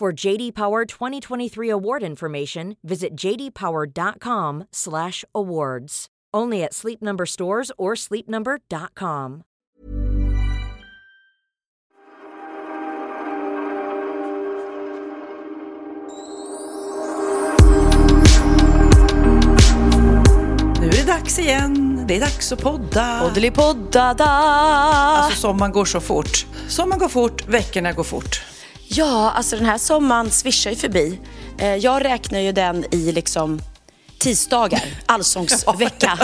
For JD Power 2023 award information, visit jdpower.com/awards. Only at Sleep Number stores or sleepnumber.com. Nu är det dags igen. Det är dags att podda. Poddelipoddada! Alltså sommaren går så fort. Sommaren går fort, veckorna går fort. Ja, alltså den här sommaren svischar ju förbi. Eh, Jag räknar ju den i liksom tisdagar, allsångsvecka.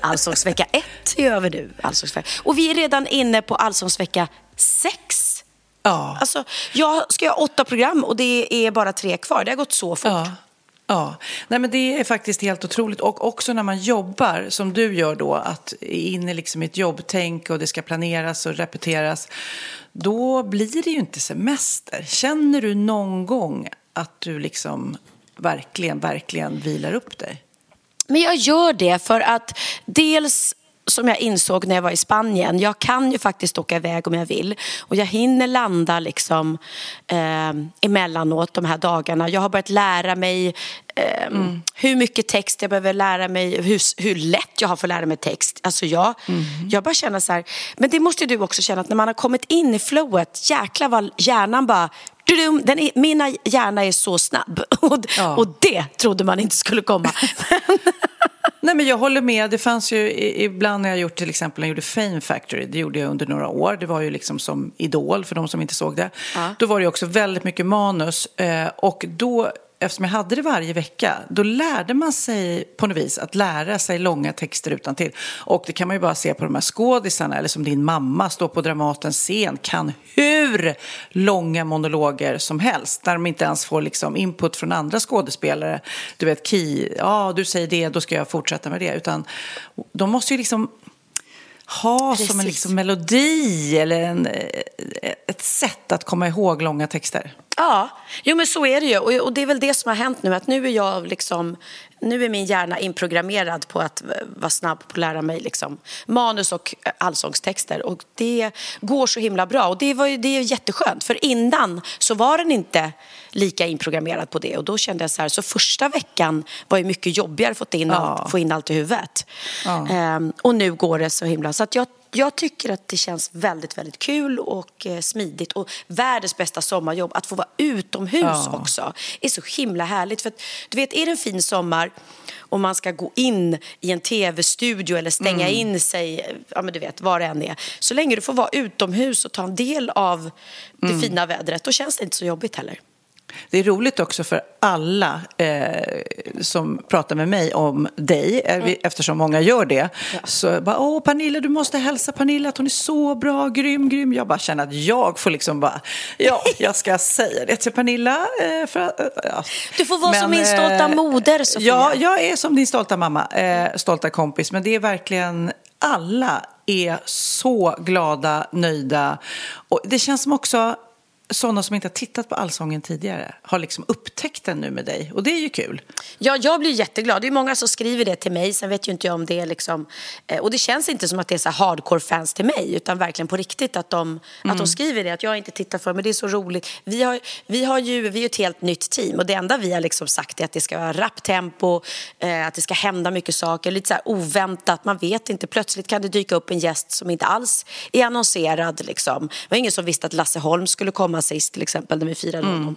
Allsångsvecka ett är över nu. Allsångsvecka. Och vi är redan inne på allsångsvecka sex. Ja. Alltså, jag ska göra åtta program och det är bara tre kvar. Det har gått så fort. Ja. Ja, Nej, men det är faktiskt helt otroligt. Och också när man jobbar, som du gör då, att är inne liksom i ett jobbtänk och det ska planeras och repeteras, då blir det ju inte semester. Känner du någon gång att du liksom verkligen, verkligen vilar upp dig? Men jag gör det för att dels som jag insåg när jag var i Spanien, jag kan ju faktiskt åka iväg om jag vill och jag hinner landa liksom eh, emellanåt de här dagarna. Jag har börjat lära mig eh, hur mycket text jag behöver lära mig, hur, hur lätt jag har för att lära mig text. Alltså jag, jag bara känner så här, men det måste du också känna att när man har kommit in i flowet, jäklar vad hjärnan bara Den är, mina hjärna är så snabb och, Ja. och det trodde man inte skulle komma. Nej, men jag håller med. Det fanns ju ibland när jag gjort till exempel när jag gjorde Fame Factory, det gjorde jag under några år. Det var ju liksom som Idol för de som inte såg det. Då var det också väldigt mycket manus eh, och då Eftersom jag hade det varje vecka, då lärde man sig på något vis att lära sig långa texter utan till. Och det kan man ju bara se på de här skådisarna, eller som din mamma står på Dramatens scen, kan hur långa monologer som helst, där de inte ens får liksom input från andra skådespelare. Du vet, Ki, ja du säger det, då ska jag fortsätta med det. Utan de måste ju liksom ha som en Precis. liksom melodi eller en, eh, ett sätt att komma ihåg långa texter. Ja, jo men så är det ju. Och, och det är väl det som har hänt nu. Att nu är jag liksom, nu är min hjärna inprogrammerad på att vara snabb på att lära mig liksom manus och allsångstexter. Och det går så himla bra. Och det, var ju, det är jätteskönt. För innan så var den inte lika inprogrammerad på det. Och då kände jag så här, så första veckan var ju mycket jobbigare att få in, Ja. allt, få in allt i huvudet. Ja. Ehm, och nu går det så himla... Så att jag, jag tycker att det känns väldigt, väldigt kul och eh, smidigt. Och världens bästa sommarjobb, att få vara utomhus Ja. också, är så himla härligt. För att, du vet, är det en fin sommar och man ska gå in i en tv-studio eller stänga Mm. in sig, ja men du vet, vad det än är. Så länge du får vara utomhus och ta en del av det Mm. fina vädret, då känns det inte så jobbigt heller. Det är roligt också för alla eh, som pratar med mig om dig, eh, vi- eftersom många gör det. Så bara, åh Pernilla, du måste hälsa Pernilla att hon är så bra, grym, grym. Jag bara känner att jag får liksom bara, ja, jag ska säga det till Pernilla. Eh, för, eh, ja. Du får vara som min eh, stolta moder, Sofia. Ja, jag är som din stolta mamma, eh, stolta kompis. Men det är verkligen, alla är så glada, nöjda. Och det känns som också sådana som inte har tittat på Allsången tidigare har liksom upptäckt den nu med dig. Och det är ju kul. Ja, jag blir jätteglad. Det är många som skriver det till mig. Sen vet ju inte jag om det är liksom... Eh, och det känns inte som att det är så hardcore-fans till mig. Utan verkligen på riktigt att de, mm. att de mm. skriver det. Att jag inte tittar för men det är så roligt. Vi, har, vi, har ju, vi är ett helt nytt team. Och det enda vi har liksom sagt är att det ska vara rapp tempo. Eh, att det ska hända mycket saker. Lite så oväntat. Man vet inte. Plötsligt kan det dyka upp en gäst som inte alls är annonserad. Liksom. Det var ingen som visste att Lasse Holm skulle komma sist till exempel när vi firade mm. honom.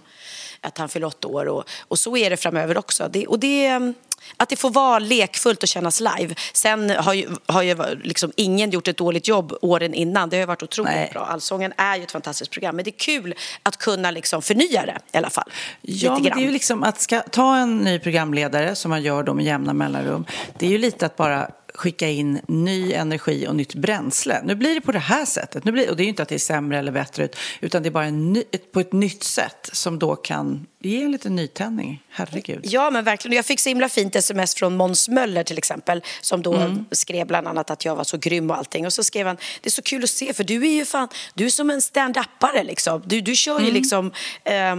Att han fyllde åtta år och, och så är det framöver också. Det, och det, att det får vara lekfullt och kännas live. Sen har ju, har ju liksom ingen gjort ett dåligt jobb åren innan. Det har varit otroligt Nej. bra. Allsången är ju ett fantastiskt program. Men det är kul att kunna liksom förnya det i alla fall. Ja, det är ju liksom att ska, ta en ny programledare som man gör då med jämna mellanrum. Det är ju lite att bara skicka in ny energi och nytt bränsle. Nu blir det på det här sättet. Nu blir, och det är ju inte att det är sämre eller bättre utan det är bara ny, på ett nytt sätt som då kan ge en liten nytändning. Herregud. Ja, men verkligen. Jag fick så himla fint sms från Måns Möller till exempel som då mm. skrev bland annat att jag var så grym och allting. Och så skrev han, det är så kul att se för du är ju fan, du är som en stand-upare liksom. Du, du kör ju mm. liksom eh,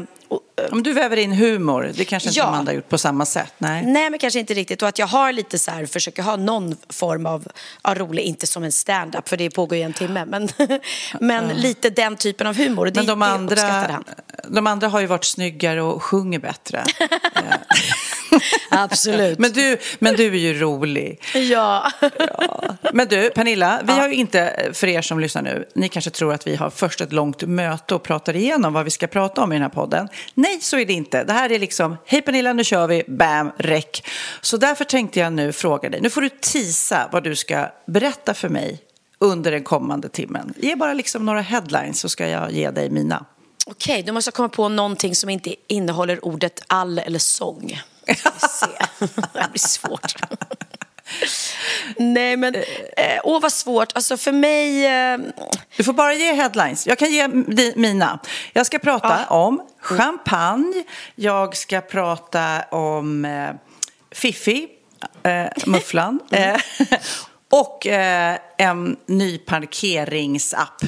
om du väver in humor, det kanske inte ja. Amanda gjort på samma sätt? Nej. Nej, men kanske inte riktigt. Och att jag har lite så här, försöker ha någon form av ja, rolig, inte som en stand-up för det pågår ju en timme, men, men lite den typen av humor. Det, men de andra, de andra har ju varit snyggare och sjunger bättre. Absolut. Men du, men du är ju rolig. Ja. ja. Men du, Pernilla, vi har ju inte, för er som lyssnar nu, ni kanske tror att vi har först ett långt möte och pratar igenom vad vi ska prata om i den här podden. Nej, så är det inte. Det här är liksom, hej Pernilla, nu kör vi, bam, räck. Så därför tänkte jag nu fråga dig, nu får du tisa vad du ska berätta för mig under den kommande timmen. Ge bara liksom några headlines så ska jag ge dig mina. Okej, okay, då måste komma på någonting som inte innehåller ordet all eller sång. det blir svårt. Nej men, eh, åh vad svårt. Alltså för mig... Eh... Du får bara ge headlines. Jag kan ge mina. Jag ska prata ja. om champagne. Jag ska prata om eh, Fiffi, eh, mufflan. Mm. Eh, och eh, en ny parkeringsapp.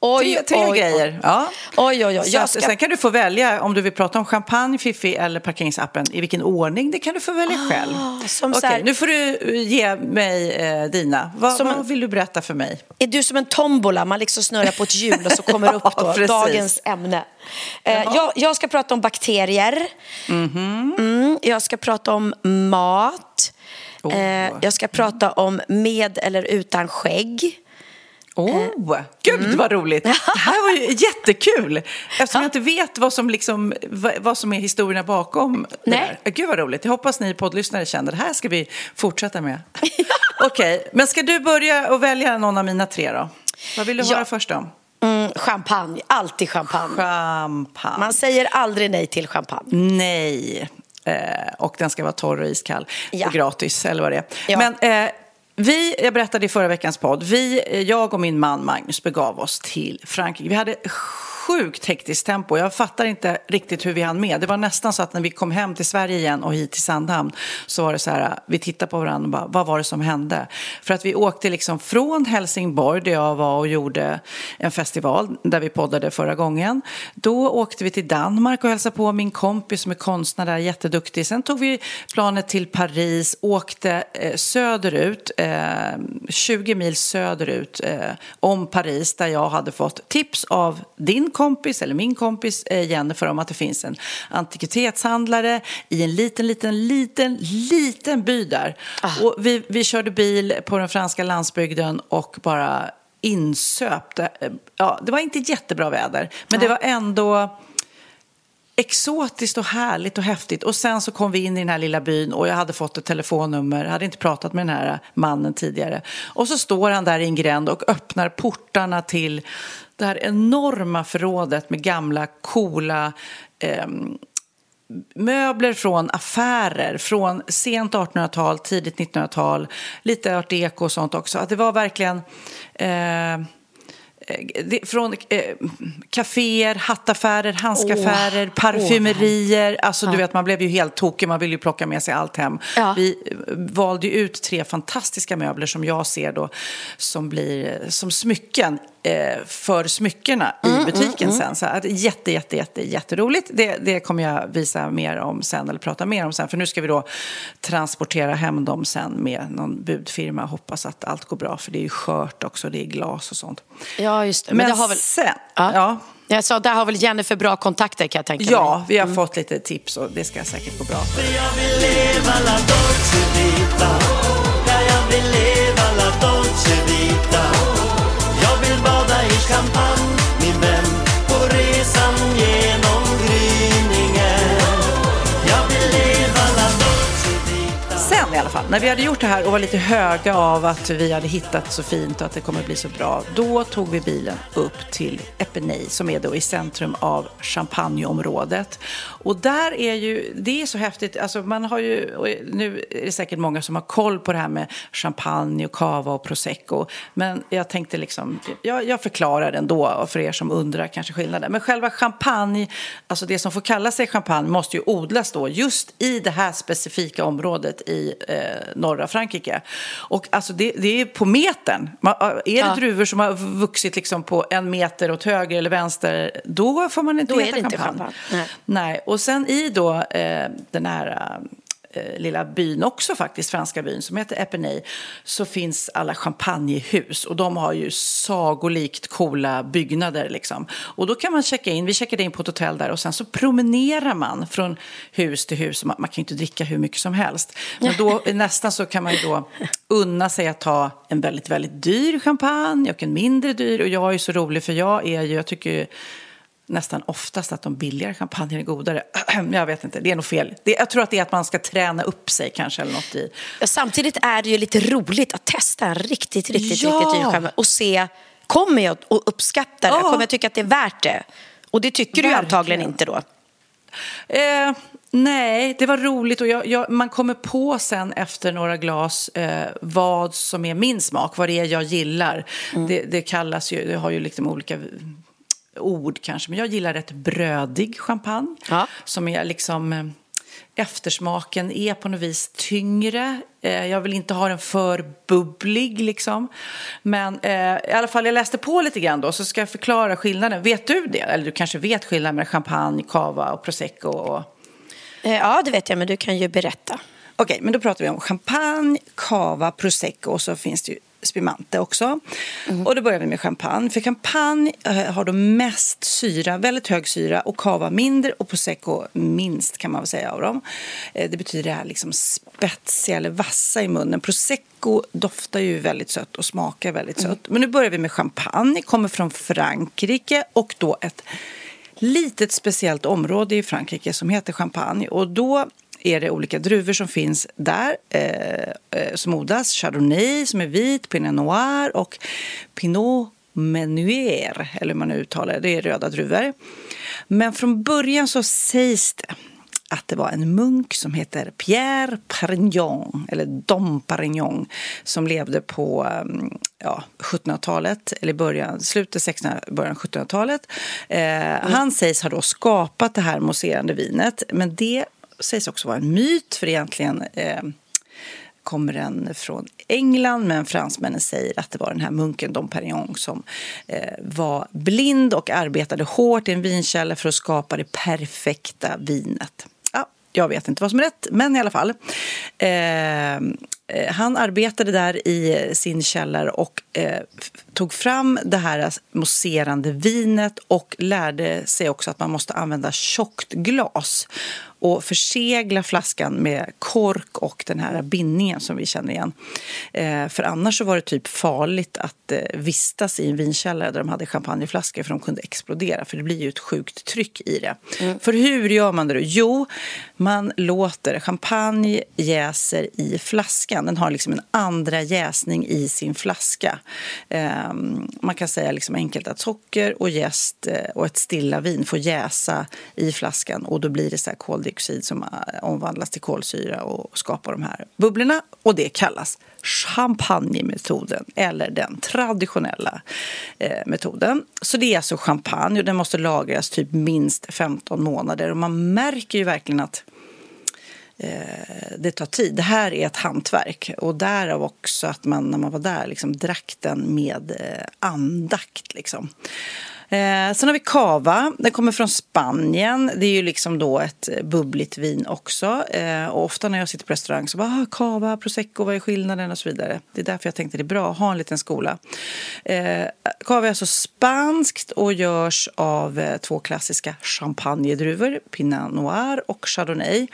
Oj, tre, tre oj, grejer. Ja. Oj, oj, oj. Ska... Sen kan du få välja om du vill prata om champagne, Fifi eller parkeringsappen. I vilken ordning, det kan du få välja själv. Oh, Okej, här... nu får du eh, ge mig eh, dina. Va, vad en... vill du berätta för mig? Är du som en tombola? Man liksom snurrar på ett hjul och så kommer upp då, dagens ämne. Eh, jag, jag, ska prata om bakterier. Mm -hmm. mm, jag ska prata om mat. Oh. Eh, jag ska prata om med eller utan skägg. Åh, oh, gud mm. vad roligt! Det här var ju jättekul! Eftersom jag inte vet vad som, liksom, vad som är historierna bakom Nej. det där. Gud vad roligt! Jag hoppas ni poddlyssnare känner det här ska vi fortsätta med. Okej, okay. men ska du börja och välja någon av mina tre då? Vad vill du ja. höra först om? Mm, champagne, alltid champagne. Champagne. Man säger aldrig nej till champagne. Nej. Eh, och den ska vara torr och iskall ja. och gratis eller vad det är. Ja. Men eh, vi, jag berättade i förra veckans podd, vi, eh, jag och min man Magnus begav oss till Frankrike. Vi hade sjukt hektiskt tempo. Jag fattar inte riktigt hur vi hann med. Det var nästan så att när vi kom hem till Sverige igen och hit till Sandhamn så var det så här, vi tittade på varandra och bara, vad var det som hände? För att vi åkte liksom från Helsingborg där jag var och gjorde en festival där vi poddade förra gången. Då åkte vi till Danmark och hälsade på min kompis som är konstnär där, jätteduktig. Sen tog vi planet till Paris, åkte eh, söderut, eh, 20 mil söderut eh, om Paris där jag hade fått tips av din kompis eller min kompis eh, Jennifer om att det finns en antikvitetshandlare i en liten, liten, liten, liten by där. Ah. Och vi, vi körde bil på den franska landsbygden och bara insöpte. Ja, det var inte jättebra väder, men det var ändå exotiskt och härligt och häftigt. Och sen så kom vi in i den här lilla byn och jag hade fått ett telefonnummer, jag hade inte pratat med den här mannen tidigare. Och så står han där i en gränd och öppnar portarna till det här enorma förrådet med gamla coola eh, möbler från affärer från sent 1800-tal, tidigt 1900-tal, lite art deco och sånt också. Att det var verkligen eh, från eh, kaféer, hattaffärer, handskaffärer, oh, parfymerier. Alltså, du vet, man blev ju helt tokig. Man ville ju plocka med sig allt hem. Ja. Vi valde ut tre fantastiska möbler som jag ser då som blir som smycken eh, för smyckena i Mm, butiken sen. Så att, jätte, jätte, jätte, jätteroligt. Det, det kommer jag visa mer om sen, eller prata mer om sen. För nu ska vi då transportera hem dem sen med någon budfirma. Hoppas att allt går bra, för det är ju skört också, det är glas och sånt. Ja, just det. Men, det har väl... sen, Ja. ja. Jag sa, där har väl Jennifer bra kontakter kan jag tänka mig. Ja, vi har fått lite tips och det ska säkert gå bra. Fall, när vi hade gjort det här och var lite höga av att vi hade hittat så fint och att det kommer bli så bra, då tog vi bilen upp till Epinay som är då i centrum av Champagneområdet. Och där är ju, det är så häftigt, alltså man har ju, nu är det säkert många som har koll på det här med champagne och cava och prosecco, men jag tänkte liksom, jag, jag förklarar ändå för er som undrar kanske skillnaden. Men själva champagne, alltså det som får kalla sig champagne måste ju odlas då just i det här specifika området i eh, norra Frankrike. Och alltså det, det är på metern. Man, är det Ja. druvor som har vuxit liksom på en meter åt höger eller vänster, då får man inte Då heta det inte champagne. champagne. Nej. Nej. Och sen i då eh, den här eh, lilla byn också faktiskt, franska byn som heter Epinay, så finns alla champagnehus och de har ju sagolikt coola byggnader liksom. Och då kan man checka in, vi checkade in på ett hotell där och sen så promenerar man från hus till hus. Man, man kan ju inte dricka hur mycket som helst. Men då nästan så kan man ju då unna sig att ta en väldigt, väldigt dyr champagne och en mindre dyr. Och jag är ju så rolig för jag är ju, jag tycker ju nästan oftast att de billigare champagner är godare. jag vet inte, det är nog fel. Det, jag tror att det är att man ska träna upp sig kanske eller något i. Ja, Samtidigt är det ju lite roligt att testa en riktigt, riktigt, Ja. riktigt dyr champagne och se, kommer jag att uppskatta det? Ja. Kommer jag tycka att det är värt det? Och det tycker du Verkligen. antagligen inte då. Eh, nej, det var roligt och jag, jag, man kommer på sen efter några glas eh, vad som är min smak, vad det är jag gillar. Det, det kallas ju, det har ju liksom olika ord kanske, men jag gillar rätt brödig champagne Ja. som är liksom eh, eftersmaken är på något vis tyngre. Eh, jag vill inte ha den för bubblig liksom. Men eh, i alla fall, jag läste på lite grann då så ska jag förklara skillnaden. Vet du det? Eller du kanske vet skillnaden mellan champagne, cava och prosecco och Eh, Ja, det vet jag, men du kan ju berätta. Okej, men då pratar vi om champagne, cava, prosecco och så finns det ju spumante också. Och då börjar vi med champagne. För champagne eh, har då mest syra, väldigt hög syra och cava mindre och prosecco minst kan man väl säga av dem. Eh, det betyder det här liksom spetsiga eller vassa i munnen. Prosecco doftar ju väldigt sött och smakar väldigt sött. Men nu börjar vi med champagne, kommer från Frankrike och då ett litet speciellt område i Frankrike som heter Champagne. Och då är det olika druvor som finns där eh, eh, som odlas. Chardonnay som är vit, Pinot Noir och Pinot Meunier, eller hur man nu uttalar det. Det är röda druvor. Men från början så sägs det att det var en munk som heter Pierre Parignon, eller Dom Parignon, som levde på um, ja, 1700-talet, eller början, slutet 1600 början 1700-talet. Eh, Han sägs ha då skapat det här mousserande vinet, men det sägs också vara en myt, för egentligen eh, kommer den från England men fransmännen säger att det var den här munken Dom Perignon som eh, var blind och arbetade hårt i en vinkälla för att skapa det perfekta vinet. Ja, jag vet inte vad som är rätt, men i alla fall. Eh, eh han arbetade där i sin källare och eh, tog fram det här mousserande vinet och lärde sig också att man måste använda tjockt glas och försegla flaskan med kork och den här bindningen som vi känner igen. Eh, för annars så var det typ farligt att eh, vistas i en vinkällare där de hade champagneflaskor för de kunde explodera för det blir ju ett sjukt tryck i det. För hur gör man det då? Jo, man låter champagne jäser i flaskan. Den har liksom en andra jäsning i sin flaska. Eh, Ehm, man kan säga liksom enkelt att socker och jäst eh, och ett stilla vin får jäsa i flaskan och då blir det så här koldioxid som eh, omvandlas till kolsyra och skapar de här bubblorna och det kallas champagnemetoden eller den traditionella eh, metoden. Så det är alltså champagne och den måste lagras typ minst 15 månader och man märker ju verkligen att Eh, det tar tid. Det här är ett hantverk och därav också att man när man var där liksom drack den med eh, andakt. Liksom. Eh, sen har vi cava. Den kommer från Spanien. Det är ju liksom då ett bubbligt vin också. Eh, och ofta när jag sitter på restaurang så bara ah, cava, prosecco, vad är skillnaden och så vidare. Det är därför jag tänkte det är bra att ha en liten skola. Eh, cava är alltså spanskt och görs av eh, två klassiska champagnedruvor, Pinot Noir och Chardonnay.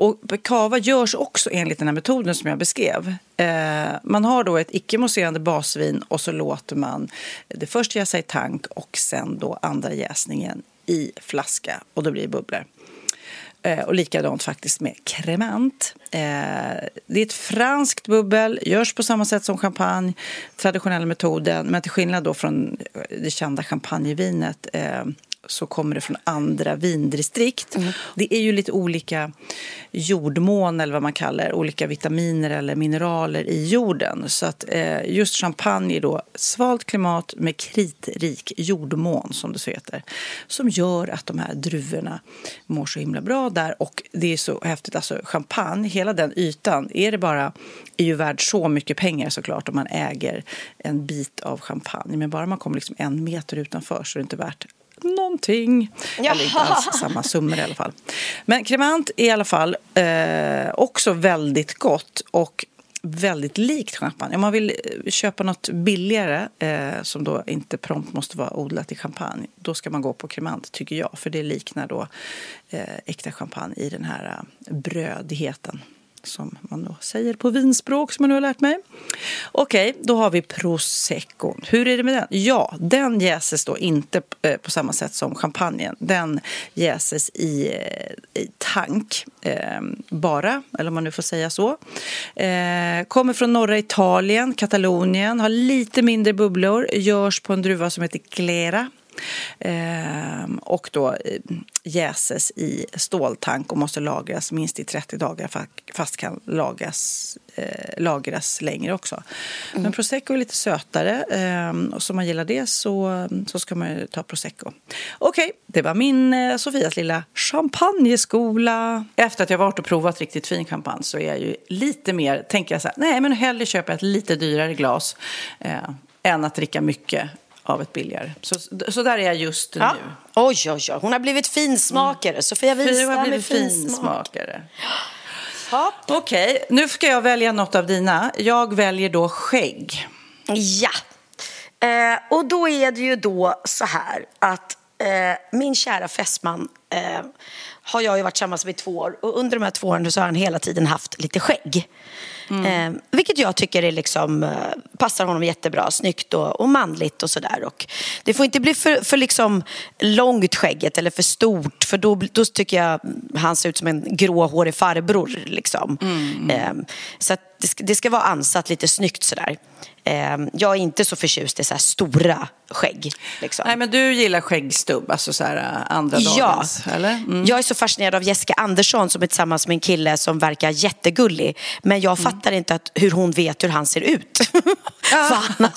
Och cava görs också enligt den här metoden som jag beskrev. Eh, man har då ett icke-mousserande basvin och så låter man det först jäsa i tank och sen då andra jäsningen i flaska och då blir det bubblor. Eh, och likadant faktiskt med cremant. Eh, det är ett franskt bubbel, görs på samma sätt som champagne, traditionella metoden, men till skillnad då från det kända champagnevinet eh, så kommer det från andra vindistrikt. Mm. Det är ju lite olika jordmån eller vad man kallar olika vitaminer eller mineraler i jorden. Så att eh, just champagne är då svalt klimat med kritrik jordmån som det så heter. Som gör att de här druvorna mår så himla bra där och det är så häftigt. Alltså champagne, hela den ytan, är det bara är ju värd så mycket pengar såklart om man äger en bit av champagne. Men bara man kommer liksom en meter utanför så är det inte värt någonting. Ja. Eller inte alls samma summor i alla fall. Men kremant är i alla fall eh, också väldigt gott och väldigt likt champagne. Om man vill eh, köpa något billigare eh, som då inte prompt måste vara odlat i champagne då ska man gå på kremant, tycker jag. För det liknar då eh, äkta champagne i den här eh, brödigheten som man då säger på vinspråk som jag nu har lärt mig. Okej, då har vi prosecco. Hur är det med den? Ja, den jäses då inte eh, på samma sätt som champagnen. Den jäses i, eh, i tank eh, bara, eller om man nu får säga så. Eh, kommer från norra Italien, Katalonien, har lite mindre bubblor, görs på en druva som heter Glera och då eh, jäses i ståltank och måste lagras minst i 30 dagar fast kan lagras, eh, lagras längre också. Mm. Men prosecco är lite sötare eh, och om man gillar det så, så ska man ta prosecco. Okej, okay, det var min eh, Sofias lilla champagneskola. Efter att jag varit och provat riktigt fin champagne så är jag ju lite mer, tänker jag så här, nej men hellre köpa ett lite dyrare glas eh, än att dricka mycket av ett billigare. Så, så där är jag just ja. nu. Oj, oj, oj. Hon har blivit finsmakare. Mm. Sofia Wistam har blivit finsmakare. Ja. Okej, okay. nu ska jag välja något av dina. Jag väljer då skägg. Ja. Eh, och då är det ju då så här att eh, min kära fästman eh, har jag ju varit tillsammans med i två år och under de här två åren så har han hela tiden haft lite skägg. Mm. Eh, vilket jag tycker är liksom, eh, passar honom jättebra, snyggt och, och manligt och sådär. Det får inte bli för, för liksom långt skägget eller för stort för då, då tycker jag han ser ut som en gråhårig farbror. Liksom. Mm. Eh, så det ska, det ska vara ansatt lite snyggt sådär. Ehm, jag är inte så förtjust i så här stora skägg. Liksom. Nej, men du gillar skäggstubb, alltså så här äh, andra dagens, ja. eller? Mm. Jag är så fascinerad av Jessica Andersson som är tillsammans med en kille som verkar jättegullig. Men jag mm. fattar inte att, hur hon vet hur han ser ut. För han, har,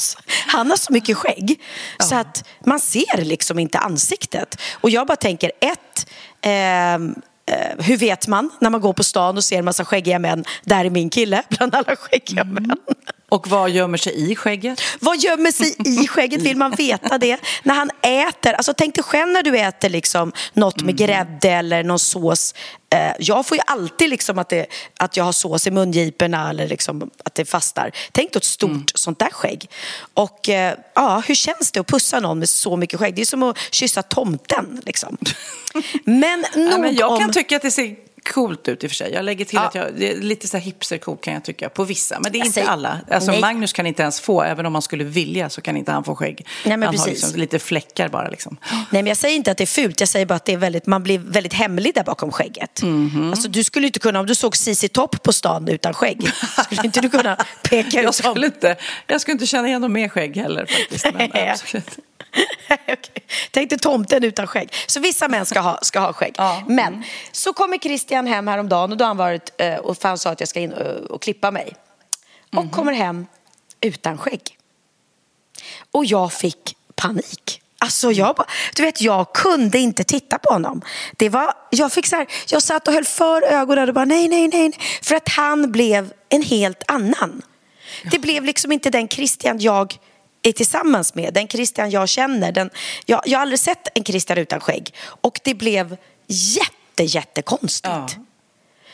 han har så mycket skägg. Ja. Så att man ser liksom inte ansiktet. Och jag bara tänker, ett, eh, Eh, hur vet man när man går på stan och ser en massa skäggiga män? Där är min kille bland alla skäggiga mm. män. Och vad gömmer sig i skägget? Vad gömmer sig i skägget? Vill man veta det? När han äter, alltså tänk dig själv när du äter liksom något med mm. grädde eller någon sås. Eh, jag får ju alltid liksom att, det, att jag har sås i mungiporna eller liksom att det fastar. Tänk då ett stort mm. sånt där skägg. Och eh, ja, hur känns det att pussa någon med så mycket skägg? Det är som att kyssa tomten liksom. Men nog ja, men Jag kan tycka att det ser coolt ut i och för sig. Jag lägger till ja. att jag, det är lite så här hipstercoolt kan jag tycka på vissa. Men det är jag inte säger, alla. Alltså nej. Magnus kan inte ens få, även om han skulle vilja så kan inte han få skägg. Nej, men han precis. har liksom lite fläckar bara liksom. Nej men jag säger inte att det är fult, jag säger bara att det är väldigt, man blir väldigt hemlig där bakom skägget. Mm -hmm. Alltså du skulle inte kunna, om du såg Cici Topp på stan utan skägg, skulle inte du kunna peka ut jag skulle inte, Jag skulle inte känna igen någon mer skägg heller faktiskt. Men, okay. Tänk dig tomten utan skägg. Så vissa män ska ha, ska ha skägg. Ja. Men så kommer Christian hem häromdagen och då har han varit eh, och han sa att jag ska in och, och klippa mig. Och mm. kommer hem utan skägg. Och jag fick panik. Alltså jag, du vet, jag kunde inte titta på honom. Det var, jag, fick så här, jag satt och höll för ögonen och bara nej, nej. nej. För att han blev en helt annan. Det blev liksom inte den Christian jag är tillsammans med, den Christian jag känner. Den, jag, jag har aldrig sett en Christian utan skägg. Och det blev jätte, jättekonstigt. Ja.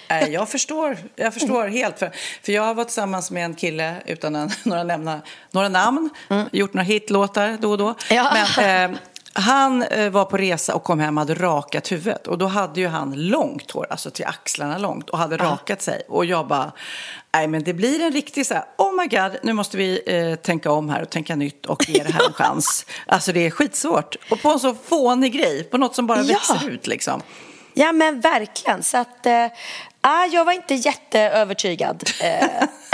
Nej, jag förstår, jag förstår helt. För, för jag har varit tillsammans med en kille, utan att några, nämna några namn, gjort några hitlåtar då och då. Ja. Men, eh, han eh, var på resa och kom hem och hade rakat huvudet. Och då hade ju han långt hår, alltså till axlarna långt, och hade rakat sig. Och jag bara, nej men det blir en riktig så här, oh my god, nu måste vi eh, tänka om här och tänka nytt och ge det här en chans. Alltså det är skitsvårt. Och på en så fånig grej, på något som bara Ja. växer ut liksom. Ja, men verkligen. Så att, ah, jag var inte jätteövertygad. Eh,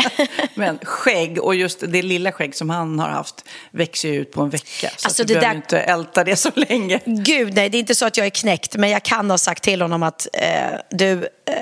Men skägg och just det lilla skägg som han har haft växer ju ut på en vecka. Så Alltså, du behöver där- inte älta det så länge. Gud, nej, det är inte så att jag är knäckt, men jag kan ha sagt till honom att eh, du, eh,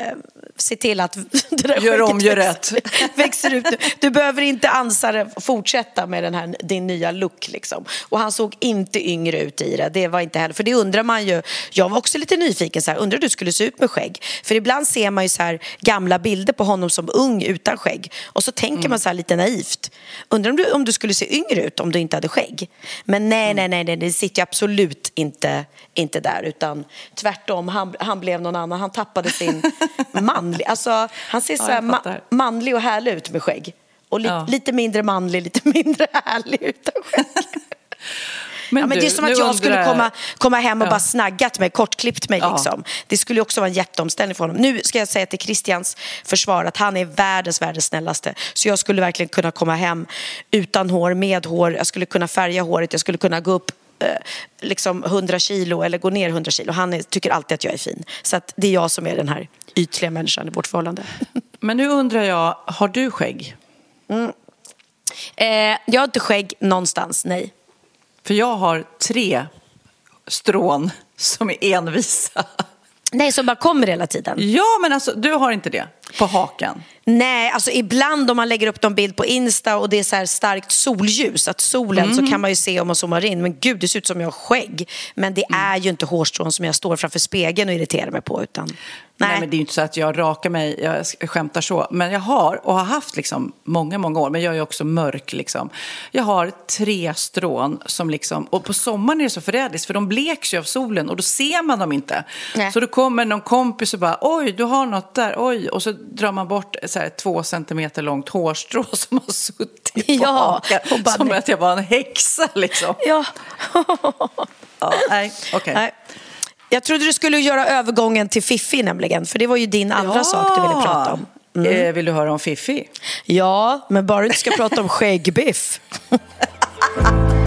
se till att det där Gör om, gör växer, växer ut. nu. Du behöver inte ansa det, fortsätta med den här, din nya look. Liksom. Och han såg inte yngre ut i det. Det var inte heller, för det undrar man ju. Jag var också lite nyfiken, så här, undrar hur du skulle se ut med skägg? För ibland ser man ju så här, gamla bilder på honom som ung utan skägg. Och så tänker man så här lite naivt. Undrar om du, om du skulle se yngre ut om du inte hade skägg? Men nej, nej, nej, nej det sitter ju absolut inte, inte där. Utan tvärtom, han, han blev någon annan. Han tappade sin manlig... Alltså, han ser så här ma- manlig och härlig ut med skägg. Och li- Ja. lite mindre manlig, lite mindre härlig utan skägg. Men, Ja, men det är du, som att jag skulle undrar- komma, komma hem och Ja. bara snaggat mig, kortklippt mig. Ja. Liksom. Det skulle också vara en jätteomställning för honom. Nu ska jag säga till Christians försvar att han är världens, världens snällaste. Så jag skulle verkligen kunna komma hem utan hår, med hår. Jag skulle kunna färga håret, jag skulle kunna gå upp liksom 100 kilo eller gå ner 100 kilo. Han är, tycker alltid att jag är fin. Så att det är jag som är den här ytliga människan i vårt förhållande. Men nu undrar jag, har du skägg? Eh, jag har inte skägg någonstans, nej. För jag har tre strån som är envisa. Nej, som bara kommer hela tiden. Ja, men alltså du har inte det på hakan. Nej, alltså ibland om man lägger upp någon bild på Insta och det är så här starkt solljus, att solen så kan man ju se om man zoomar in. Men gud, det ser ut som jag har skägg. Men det är ju inte hårstrån som jag står framför spegeln och irriterar mig på. Utan, nej. Nej. men det är ju inte så att jag rakar mig, jag skämtar så. Men jag har, och har haft liksom många, många år, men jag är också mörk liksom. Jag har tre strån som liksom, och på sommaren är det så förrädiskt för de bleks ju av solen och då ser man dem inte. Nej. Så då kommer någon kompis och bara, oj, du har något där, oj. Och så drar man bort så här, två centimeter långt hårstrå som har suttit på Ja, hakan. som att jag var en häxa liksom. Ja. Ja, nej, nej. Jag trodde du skulle göra övergången till Fiffi nämligen, för det var ju din andra sak du ville prata om. Mm. Eh, vill du höra om Fiffi? Ja, men bara du inte ska prata om skäggbiff.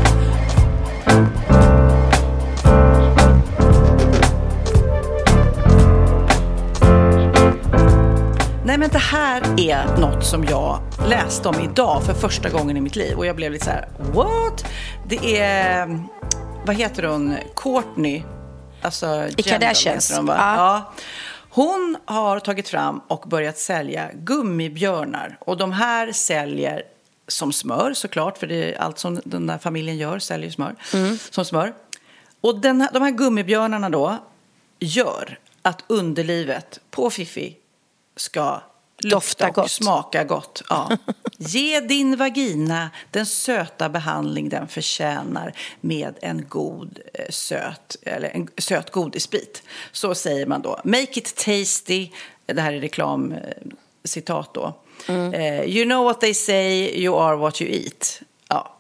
men det här är något som jag läste om idag för första gången i mitt liv och jag blev lite så här, what? Det är, vad heter hon, Courtney, alltså Kendall Kardashians. hon, va? Ja. Ja. Hon har tagit fram och börjat sälja gummibjörnar och de här säljer som smör såklart, för det är allt som den där familjen gör säljer smör, som smör. Och den här, de här gummibjörnarna då gör att underlivet på Fifi ska Dofta gott. smaka gott. Ja. Ge din vagina den söta behandling den förtjänar med en god eh, söt, eller en söt godisbit. Så säger man då. Make it tasty. Det här är reklamcitat då. Eh, you know what they say, you are what you eat. Ja.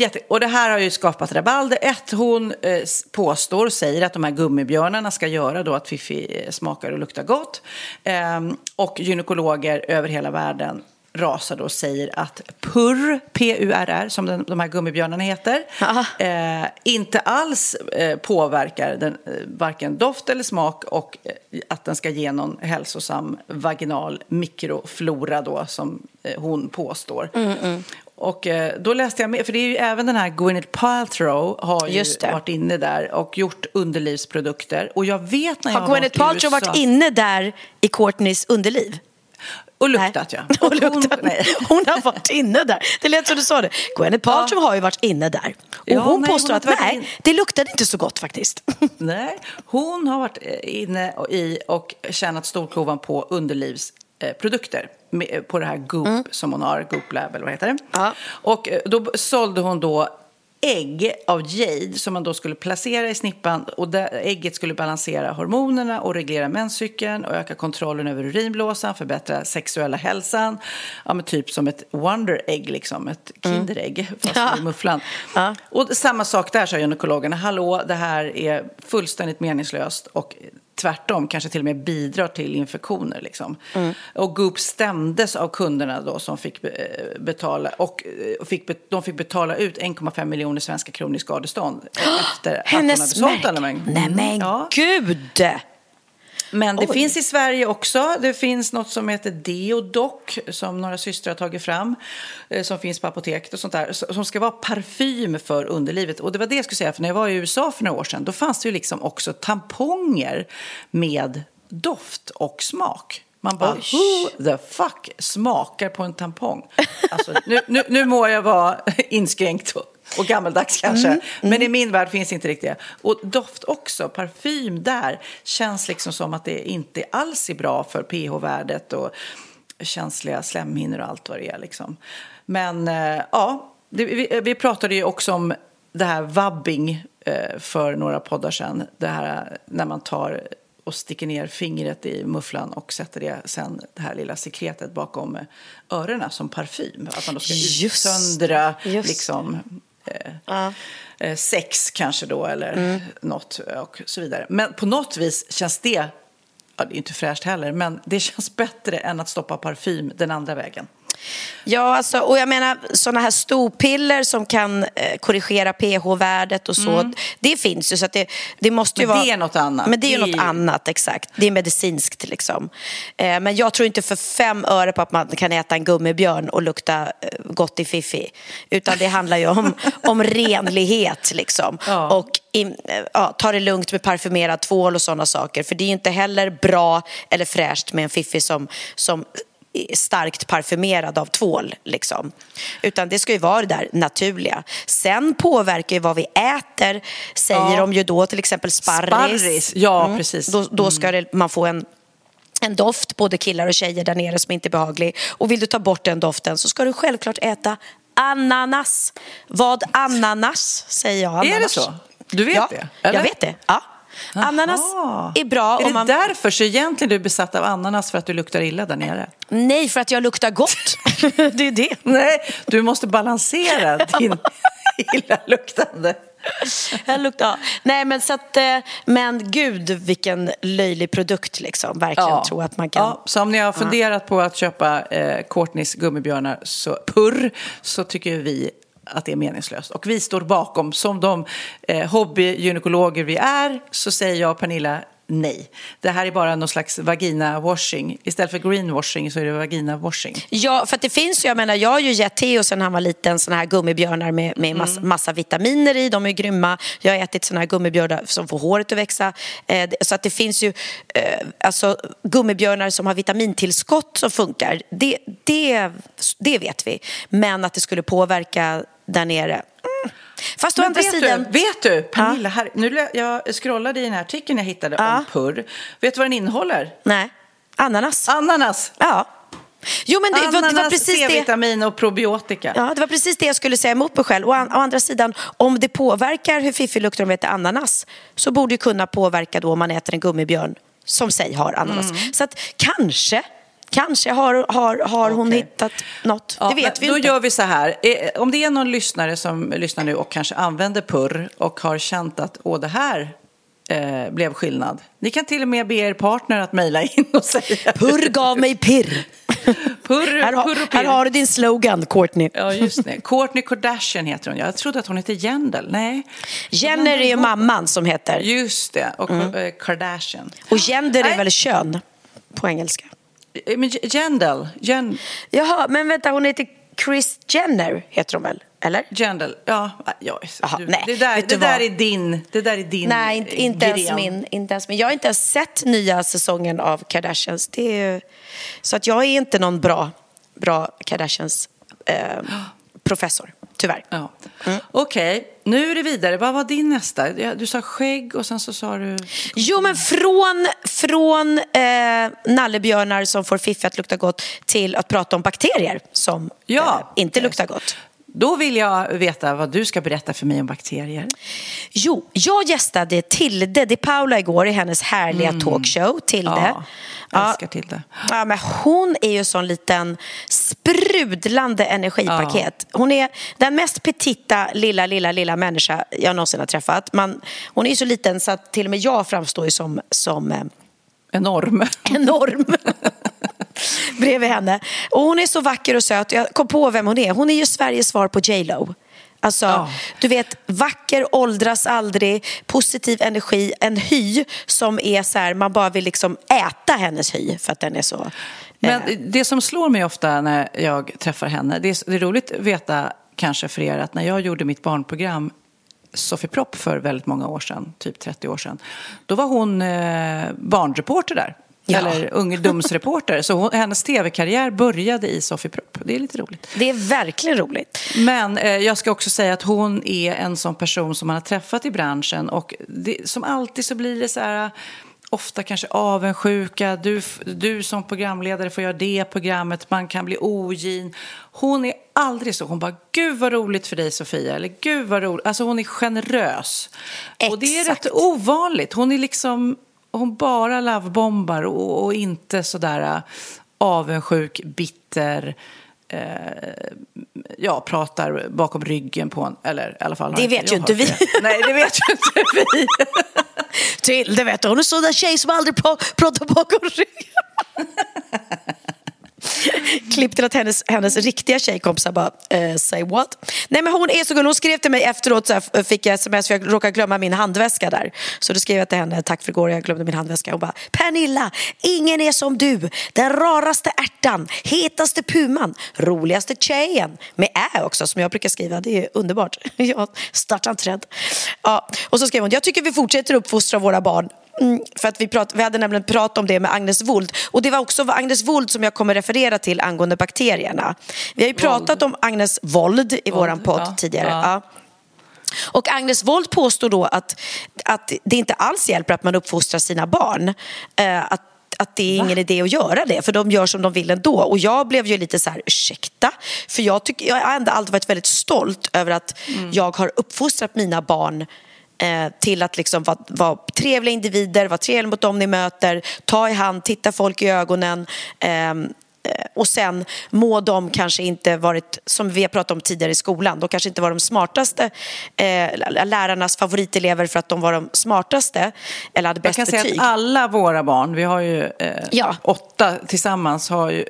Jätte. Och det här har ju skapat rabalder. Ett, hon eh, påstår och säger att de här gummibjörnarna ska göra då att Fifi eh, smakar och luktar gott. Ehm, och gynekologer över hela världen rasar då och säger att PUR, P-U-R-R, som den, de här gummibjörnarna heter, eh, inte alls eh, påverkar den, eh, varken doft eller smak och eh, att den ska ge någon hälsosam vaginal mikroflora då som eh, hon påstår. Och eh, då läste jag med, för det är ju även den här Gwyneth Paltrow har ju varit inne där och gjort underlivsprodukter. Och jag vet när jag Har var Gwyneth i Paltrow USA, varit inne där i Courtneys underliv? Och luktat, ja. Och luktat. Hon, nej. hon har varit inne där. Det lät som du sa det. Gwyneth Paltrow har ju varit inne där. Och Ja, hon nej, påstår hon att nej, in- det luktade inte så gott faktiskt. Nej, hon har varit eh, inne och- i och tjänat storkovan på underlivsprodukter. Med- På det här Goop som hon har, Goop Lab eller vad heter det. Ja. Och eh, då sålde hon då ägg av jade som man då skulle placera i snippan och ägget skulle balansera hormonerna och reglera menscykeln och öka kontrollen över urinblåsan, förbättra sexuella hälsan. Ja, men typ som ett Wonder Egg, liksom, ett Kinderägg fast Ja. i mufflan. Ja. Och samma sak där, sa gynekologerna. Hallå, det här är fullständigt meningslöst och tvärtom kanske till och med bidrar till infektioner. Liksom. Mm. Och Goop stämdes av kunderna då som fick eh, betala och eh, fick, de fick betala ut 1,5 miljoner svenska kronor i skadestånd efter att hon hade Hennes sålt alla mängd. Nej men Ja. gud! Men det Oj. finns i Sverige också. Det finns något som heter Deodoc som några systrar har tagit fram. eh, Som finns på apoteket och sånt där. Som ska vara parfym för underlivet. Och det var det jag skulle säga. För när jag var i USA för några år sedan. Då fanns det ju liksom också tamponger med doft och smak. Man bara, Oj. who the fuck smakar på en tampong? Alltså, nu, nu, nu må jag vara inskränkt och, gammaldags kanske. Men i min värld finns inte riktigt det. Och doft också, parfym där, känns liksom som att det inte alls är bra för pH-värdet och känsliga slemhinnor och allt vad det är. Liksom. Men eh, ja, det, vi, vi pratade ju också om det här vabbing eh, för några poddar sedan. Det här när man tar och sticker ner fingret i mufflan och sätter det sen det här lilla sekretet bakom eh, öronen som parfym. Att man då ska Just. utsöndra Just. liksom eh, Ja. sex kanske då eller mm. något och så vidare. Men på något vis känns det, ja det är inte fräscht heller, men det känns bättre än att stoppa parfym den andra vägen. Ja, alltså, och jag menar sådana här storpiller som kan eh, korrigera pH-värdet och så. Det finns ju så att det, det måste ju Mm. Men vara... det är något annat. Men det är ju något annat, exakt. Det är medicinskt liksom. Eh, men jag tror inte för fem öre på att man kan äta en gummibjörn och lukta eh, gott i fiffi. Utan det handlar ju om, om renlighet liksom. Ja. Och in, eh, ja, ta det lugnt med parfymerad tvål och sådana saker. För det är ju inte heller bra eller fräscht med en fiffi som, som starkt parfymerad av tvål. Liksom. Utan det ska ju vara det där naturliga. Sen påverkar ju vad vi äter, säger Ja. de ju då, till exempel sparris. Sparris, ja, precis. Då, då ska det, man få en en doft, både killar och tjejer där nere som inte är behaglig. Och vill du ta bort den doften så ska du självklart äta ananas. Vad ananas säger jag? Ananas. Är det så? Du vet ja, det, eller? Jag vet det. Ja. Ananas Jaha. är bra Är det man... därför så egentligen du är besatt av ananas för att du luktar illa där nere? Nej, för att jag luktar gott. det är det. Nej, du måste balansera din illaluktande. Jag luktar, ja. Nej, men så att, eh, men gud vilken löjlig produkt liksom. Verkligen tro att man kan. Ja, så om ni har funderat på att köpa eh, Courtneys gummibjörnar, så, purr, så tycker vi att det är meningslöst. Och vi står bakom, som de eh, hobbygynekologer vi är, så säger jag och Pernilla nej. Det här är bara någon slags vagina-washing. Istället för greenwashing så är det vagina-washing. Ja, för det finns ju, jag menar, jag har ju gett Theo sen han var liten såna här gummibjörnar med, med massa, Mm. massa vitaminer i, de är grymma. Jag har ätit såna här gummibjörnar som får håret att växa. Eh, så att det finns ju eh, alltså, gummibjörnar som har vitamintillskott som funkar. Det, det, det vet vi. Men att det skulle påverka där nere. Mm. Fast å andra vet, sidan... du, vet du, Pernilla, här, nu, jag scrollade i den här artikeln jag hittade Ja. om purr. Vet du vad den innehåller? Nej, ananas. Ananas! Ja. Jo, men det, det var Ananas, precis det. C-vitamin och probiotika. Ja, det var precis det jag skulle säga emot mig själv. Å, an- å andra sidan, om det påverkar hur fiffig luktar om vi äter ananas så borde det kunna påverka då om man äter en gummibjörn som sig har ananas. Mm. Så att kanske, kanske har, har, har hon Okej. hittat något. Ja, det vet vi då inte. gör vi så här. Eh, Om det är någon lyssnare som lyssnar nu och kanske använder purr och har känt att åh, det här eh, blev skillnad. Ni kan till och med be er partner att mejla in och säga Purr gav mig pirr. Purr, här, har, purr här har du din slogan, Courtney. Ja, just det. Kourtney Kardashian heter hon. Jag trodde att hon hette Jendel. Nej. Jenner är ju mamman som heter. Just det. Och eh, Kardashian. Och gender är Nej. väl kön på engelska. Eh, Men Jendel. Jen... Jaha, men vänta, hon heter Chris Jenner, heter hon väl? Eller? Gendel, ja. ja Aha, du, nej, det där, det där är din, det där är din Nej, inte, inte, ens min, inte ens min. Jag har inte ens sett nya säsongen av Kardashians. Det är, så att jag är inte någon bra, bra Kardashians eh, professor, tyvärr. Ja. Mm. Okej, nu är det vidare. Vad var din nästa? Du sa skägg och sen så sa du... Jo, men från, från eh, nallebjörnar som får fiffi att lukta gott till att prata om bakterier som Ja. eh, inte luktar gott. Då vill jag veta vad du ska berätta för mig om bakterier. Jo, jag gästade Tilde de Paula igår i hennes härliga talkshow, Tilde. Mm. Ja, älskar Tilde. Ja, men hon är ju sån liten sprudlande energipaket. Hon är den mest petita, lilla, lilla, lilla människa jag någonsin har träffat. Man, hon är så liten så att till och med jag framstår ju som, som eh, Enorm. enorm bredvid henne. Och hon är så vacker och söt. Jag kom på vem hon är. Hon är ju Sveriges svar på J Lo. Alltså, Ja. du vet, vacker, åldras aldrig, positiv energi, en hy som är så här, man bara vill liksom äta hennes hy för att den är så... Men eh, det som slår mig ofta när jag träffar henne, det är, det är roligt att veta kanske för er att när jag gjorde mitt barnprogram Sofie Propp för väldigt många år sedan, typ 30 år sedan, då var hon eh, barnreporter där. Ja. Eller ungdomsreporter. Så hon, hennes tv-karriär började i Sofie Propp. Det är lite roligt. det är verkligen roligt. Men eh, jag ska också säga att hon är en sån person som man har träffat i branschen och det, som alltid så blir det så här ofta kanske avundsjuka, du, du som programledare får göra det programmet, man kan bli ogin. Hon är aldrig så, hon bara gud vad roligt för dig Sofia, eller gud vad roligt, alltså hon är generös. Och det är Exakt. rätt ovanligt, hon är liksom, hon bara lovebombar och, och inte sådär äh, avundsjuk, bitter, eh, ja, pratar bakom ryggen på en, eller i alla fall Det vet ju inte vi. det. Nej, det vet ju inte vi. Tilde vet du, hon är sån där tjej som aldrig pra- pratar bakom ryggen. Klipp till att hennes, hennes riktiga tjejkompisar bara, eh, say what? Nej men hon är så gullig, hon skrev till mig efteråt, så här, fick jag sms för jag råkade glömma min handväska där. Så då skrev jag till henne, tack för igår, jag glömde min handväska. Hon bara, Pernilla, ingen är som du. Den raraste ärtan, hetaste puman, roligaste tjejen. Med ä också, som jag brukar skriva, det är underbart. Jag startar en träd. Ja. Och så skrev hon, jag tycker vi fortsätter uppfostra våra barn Mm, för att vi, prat, vi hade nämligen pratat om det med Agnes Wold. Och det var också Agnes Wold som jag kommer referera till angående bakterierna. Vi har ju pratat om Agnes Wold i våran podd ja, tidigare. ja. Ja. Och Agnes Wold påstår då att, att det inte alls hjälper att man uppfostrar sina barn. Eh, att att det är ingen idé att göra det, för de gör som de vill ändå. Och jag blev ju lite så här, ursäkta? För jag, tycker, jag har ändå alltid varit väldigt stolt över att jag har uppfostrat mina barn till att liksom vara, vara trevliga individer, vara trevliga mot dem ni möter, ta i hand, titta folk i ögonen. ehm, eh, och sen må de kanske inte varit, som vi har pratat om tidigare i skolan, de kanske inte var de smartaste eh, lärarnas favoritelever för att de var de smartaste eller hade Jag bäst kan säga betyg. att alla våra barn, vi har ju eh, Ja. åtta tillsammans, har ju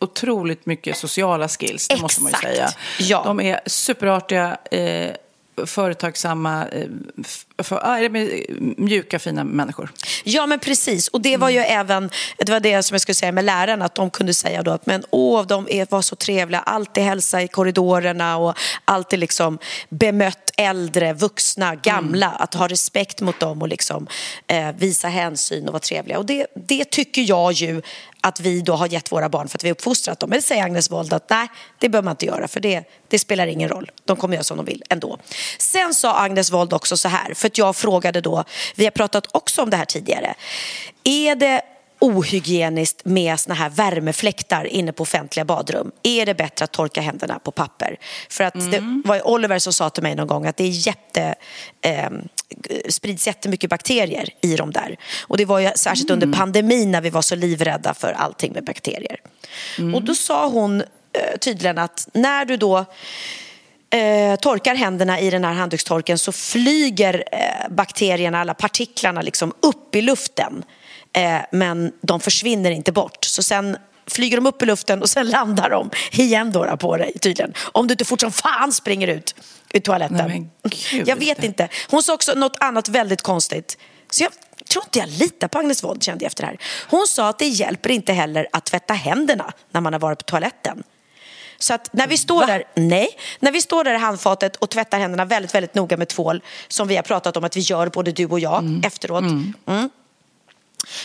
otroligt mycket sociala skills. Det måste man ju Exakt. säga. Ja. De är superartiga, eh, företagsamma, eh, för, ah, mjuka, fina människor. Ja, men precis. Och det var ju även, det var det som jag skulle säga med lärarna, att de kunde säga då att men åh, de är, var så trevliga, alltid hälsa i korridorerna och alltid liksom bemött äldre, vuxna, gamla, att ha respekt mot dem och liksom eh, visa hänsyn och vara trevliga. Och det, det tycker jag ju att vi då har gett våra barn för att vi har uppfostrat dem. Men det säger Agnes Wold att nej, det behöver man inte göra för det, det spelar ingen roll. De kommer göra som de vill ändå. Sen sa Agnes Wold också så här, för att jag frågade då, vi har pratat också om det här tidigare. Är det ohygieniskt med såna här värmefläktar inne på offentliga badrum? Är det bättre att torka händerna på papper? För att det var Oliver som sa till mig någon gång att det är jätte, eh, sprids jättemycket bakterier i dem där. Och det var ju särskilt under pandemin när vi var så livrädda för allting med bakterier. Och då sa hon eh, tydligen att när du då eh, torkar händerna i den här handdukstorken så flyger eh, bakterierna, alla partiklarna liksom upp i luften. Eh, men de försvinner inte bort. Så sen flyger de upp i luften och sen landar de igen då, på dig tydligen. Om du inte fort som fan springer ut ur toaletten. Nej, jag vet inte. Hon sa också något annat väldigt konstigt. Så jag tror inte jag litar på Agnes Wold kände jag efter det här. Hon sa att det hjälper inte heller att tvätta händerna när man har varit på toaletten. Så att när vi står där, nej, när vi står där i handfatet och tvättar händerna väldigt, väldigt noga med tvål, som vi har pratat om att vi gör både du och jag Mm. efteråt, mm,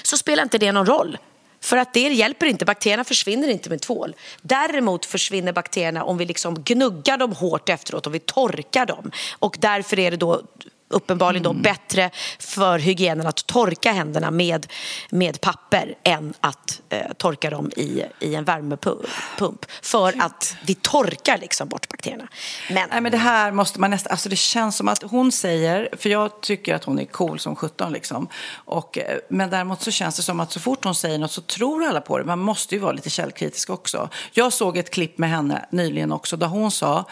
så spelar inte det någon roll. För att det hjälper inte, bakterierna försvinner inte med tvål. Däremot försvinner bakterierna om vi liksom gnuggar dem hårt efteråt om vi torkar dem. Och därför är det då uppenbarligen Mm. då bättre för hygienen att torka händerna med, med papper än att eh, torka dem i, i en värmepump. För att vi torkar liksom bort bakterierna. Men, Nej, men det här måste man nästan... Alltså det känns som att hon säger... För jag tycker att hon är cool som 17 liksom. Och, eh, men däremot så känns det som att så fort hon säger något så tror alla på det. Man måste ju vara lite källkritisk också. Jag såg ett klipp med henne nyligen också där hon sa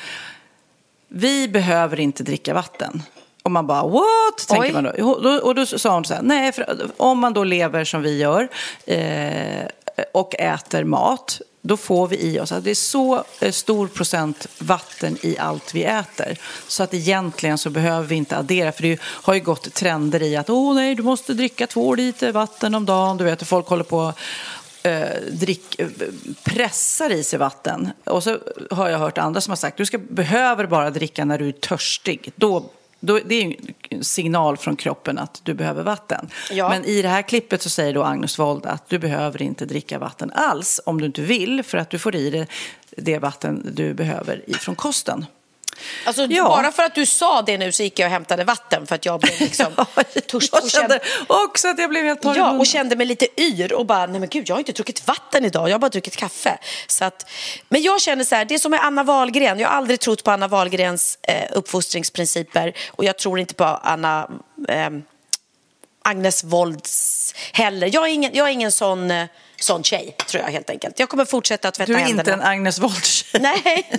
vi behöver inte dricka vatten. Och man bara what? Tänker Oj. man då. Och då. Och då sa hon så här, nej, för om man då lever som vi gör eh, och äter mat, då får vi i oss att det är så eh, stor procent vatten i allt vi äter. Så att egentligen så behöver vi inte addera, för det har ju gått trender i att åh nej, du måste dricka två liter vatten om dagen. Du vet, och folk håller på eh, drick, eh, pressar i sig vatten. Och så har jag hört andra som har sagt du ska, behöver bara dricka när du är törstig. Då, då, det är ju en signal från kroppen att du behöver vatten. Ja. Men i det här klippet så säger då Agnes Wold att du behöver inte dricka vatten alls om du inte vill för att du får i dig det vatten du behöver ifrån kosten. Alltså, ja. Bara för att du sa det nu så gick jag och hämtade vatten för att jag blev liksom törstig. jag och kände också att jag blev helt torr Ja, och kände mig lite yr och bara, nej men gud, jag har inte druckit vatten idag, jag har bara druckit kaffe. Så att, men jag känner så här, det är som med Anna Wahlgren, jag har aldrig trott på Anna Wahlgrens eh, uppfostringsprinciper och jag tror inte på Anna, eh, Agnes Wolds heller. Jag är ingen, jag är ingen sån, eh, sån tjej, tror jag helt enkelt. Jag kommer fortsätta att tvätta Du är händerna. inte en Agnes Wold-tjej. Nej.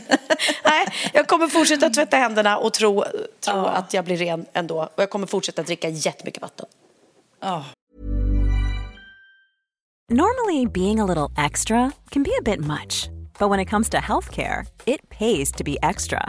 Nej, jag kommer fortsätta att tvätta händerna och tro, tro att jag blir ren ändå. Och jag kommer fortsätta dricka jättemycket vatten. Ja. Normally, being a little extra can be a bit much, but when it comes to healthcare, it pays to be extra.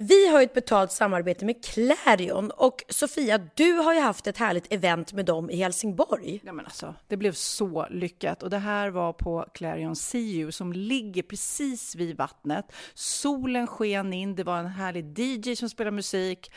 Vi har ju ett betalt samarbete med Clarion och Sofia, du har ju haft ett härligt event med dem i Helsingborg. Ja, men alltså, det blev så lyckat. Och det här var på Clarion CU, som ligger precis vid vattnet. Solen sken in, det var en härlig DJ som spelade musik,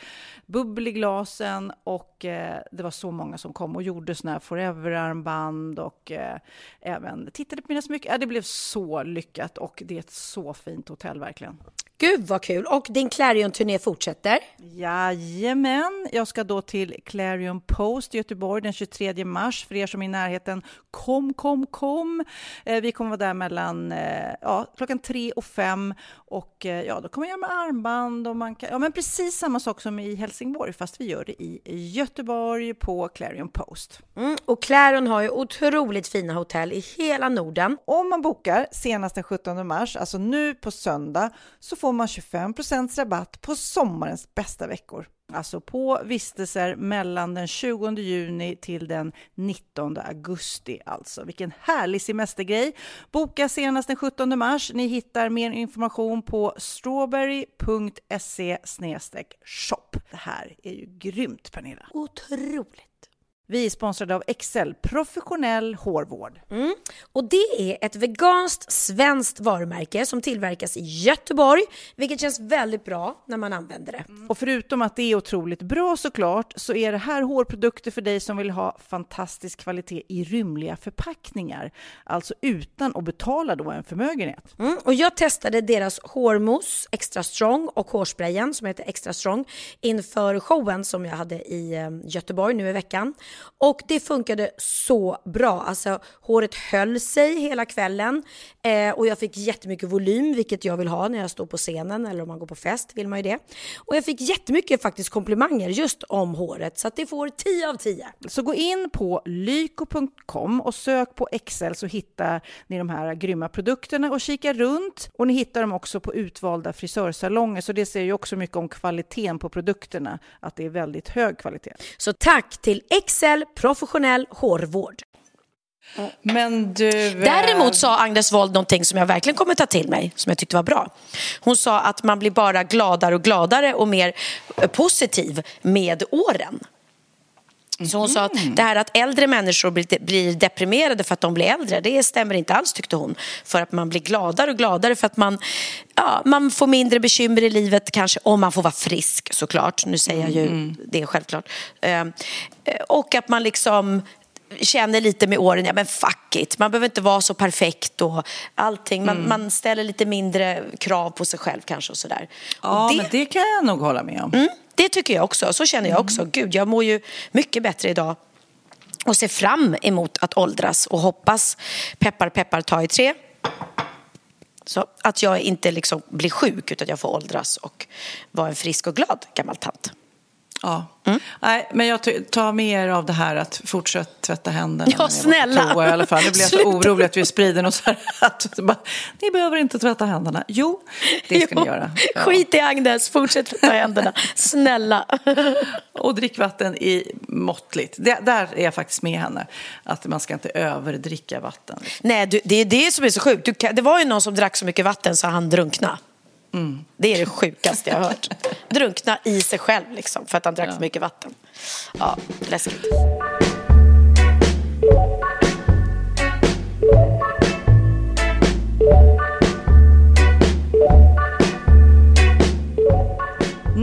bubbel i glasen och eh, det var så många som kom och gjorde såna här forever-armband och eh, även tittade på mina smycken. Ja, det blev så lyckat och det är ett så fint hotell verkligen. Gud vad kul! Och din Clarion-turné fortsätter. Jajamän, jag ska då till Clarion Post i Göteborg den 23 mars. För er som är i närheten, kom, kom, kom. Eh, vi kommer vara där mellan eh, ja, klockan tre och fem. Och eh, ja, då kommer jag med armband och man kan, ja men precis samma sak som i Helsingborg, fast vi gör det i Göteborg på Clarion Post. Mm. Och Clarion har ju otroligt fina hotell i hela Norden. Om man bokar senast den 17 mars, alltså nu på söndag, så får man 25% rabatt på sommarens bästa veckor. Alltså på vistelser mellan den 20 juni till den 19 augusti. Alltså vilken härlig semestergrej. Boka senast den 17 mars. Ni hittar mer information på strawberry.se shop. Det här är ju grymt Pernilla. Otroligt! Vi är sponsrade av Excel, professionell hårvård. Mm. Och det är ett veganskt svenskt varumärke som tillverkas i Göteborg, vilket känns väldigt bra när man använder det. Och förutom att det är otroligt bra såklart, så är det här hårprodukter för dig som vill ha fantastisk kvalitet i rymliga förpackningar. Alltså utan att betala då en förmögenhet. Mm. Och jag testade deras hårmousse Extra Strong och hårsprayen som heter Extra Strong inför showen som jag hade i eh, Göteborg nu i veckan. Och det funkade så bra. Alltså håret höll sig hela kvällen eh, och jag fick jättemycket volym, vilket jag vill ha när jag står på scenen eller om man går på fest vill man ju det. Och jag fick jättemycket faktiskt komplimanger just om håret så att det får 10 av 10. Så gå in på lyko.com och sök på Excel så hittar ni de här grymma produkterna och kika runt. Och ni hittar dem också på utvalda frisörsalonger så det säger ju också mycket om kvaliteten på produkterna, att det är väldigt hög kvalitet. Så tack till Excel professionell hårvård. Men du... eh, Däremot sa Agnes Wold någonting som jag verkligen kommer ta till mig, som jag tyckte var bra. Hon sa att man blir bara gladare och gladare och mer eh, positiv med åren. Så hon sa att det här att äldre människor blir, blir deprimerade för att de blir äldre, det stämmer inte alls tyckte hon. För att man blir gladare och gladare för att man, ja, man får mindre bekymmer i livet kanske om man får vara frisk såklart. Nu säger jag ju det självklart. Eh, och att man liksom känner lite med åren, ja men fuck it, man behöver inte vara så perfekt och allting. Man, man ställer lite mindre krav på sig själv kanske och sådär. Ja, och men det kan jag nog hålla med om. Mm, det tycker jag också. Så känner jag också. Gud, jag mår ju mycket bättre idag och ser fram emot att åldras och hoppas, peppar peppar ta i tre, så att jag inte liksom blir sjuk utan att jag får åldras och vara en frisk och glad gammal tant. Ja. Mm. Nej, men jag tar med er av det här att fortsätta tvätta händerna. Ja, ni snälla. toa I alla fall. Nu blir jag så orolig att vi sprider något så här. Att, bara, ni behöver inte tvätta händerna. Jo, det ska ni Jo, göra. Ja. Skit i Agnes, fortsätt tvätta händerna. Snälla. Och drick vatten i måttligt. Det, där är jag faktiskt med henne. Att man ska inte överdricka vatten. Nej, du, det är det som är så sjukt. Du, det var ju någon som drack så mycket vatten så han Det är det sjukaste jag har hört. Drunkna i sig själv liksom, för att han drack för mycket vatten. Ja, läskigt.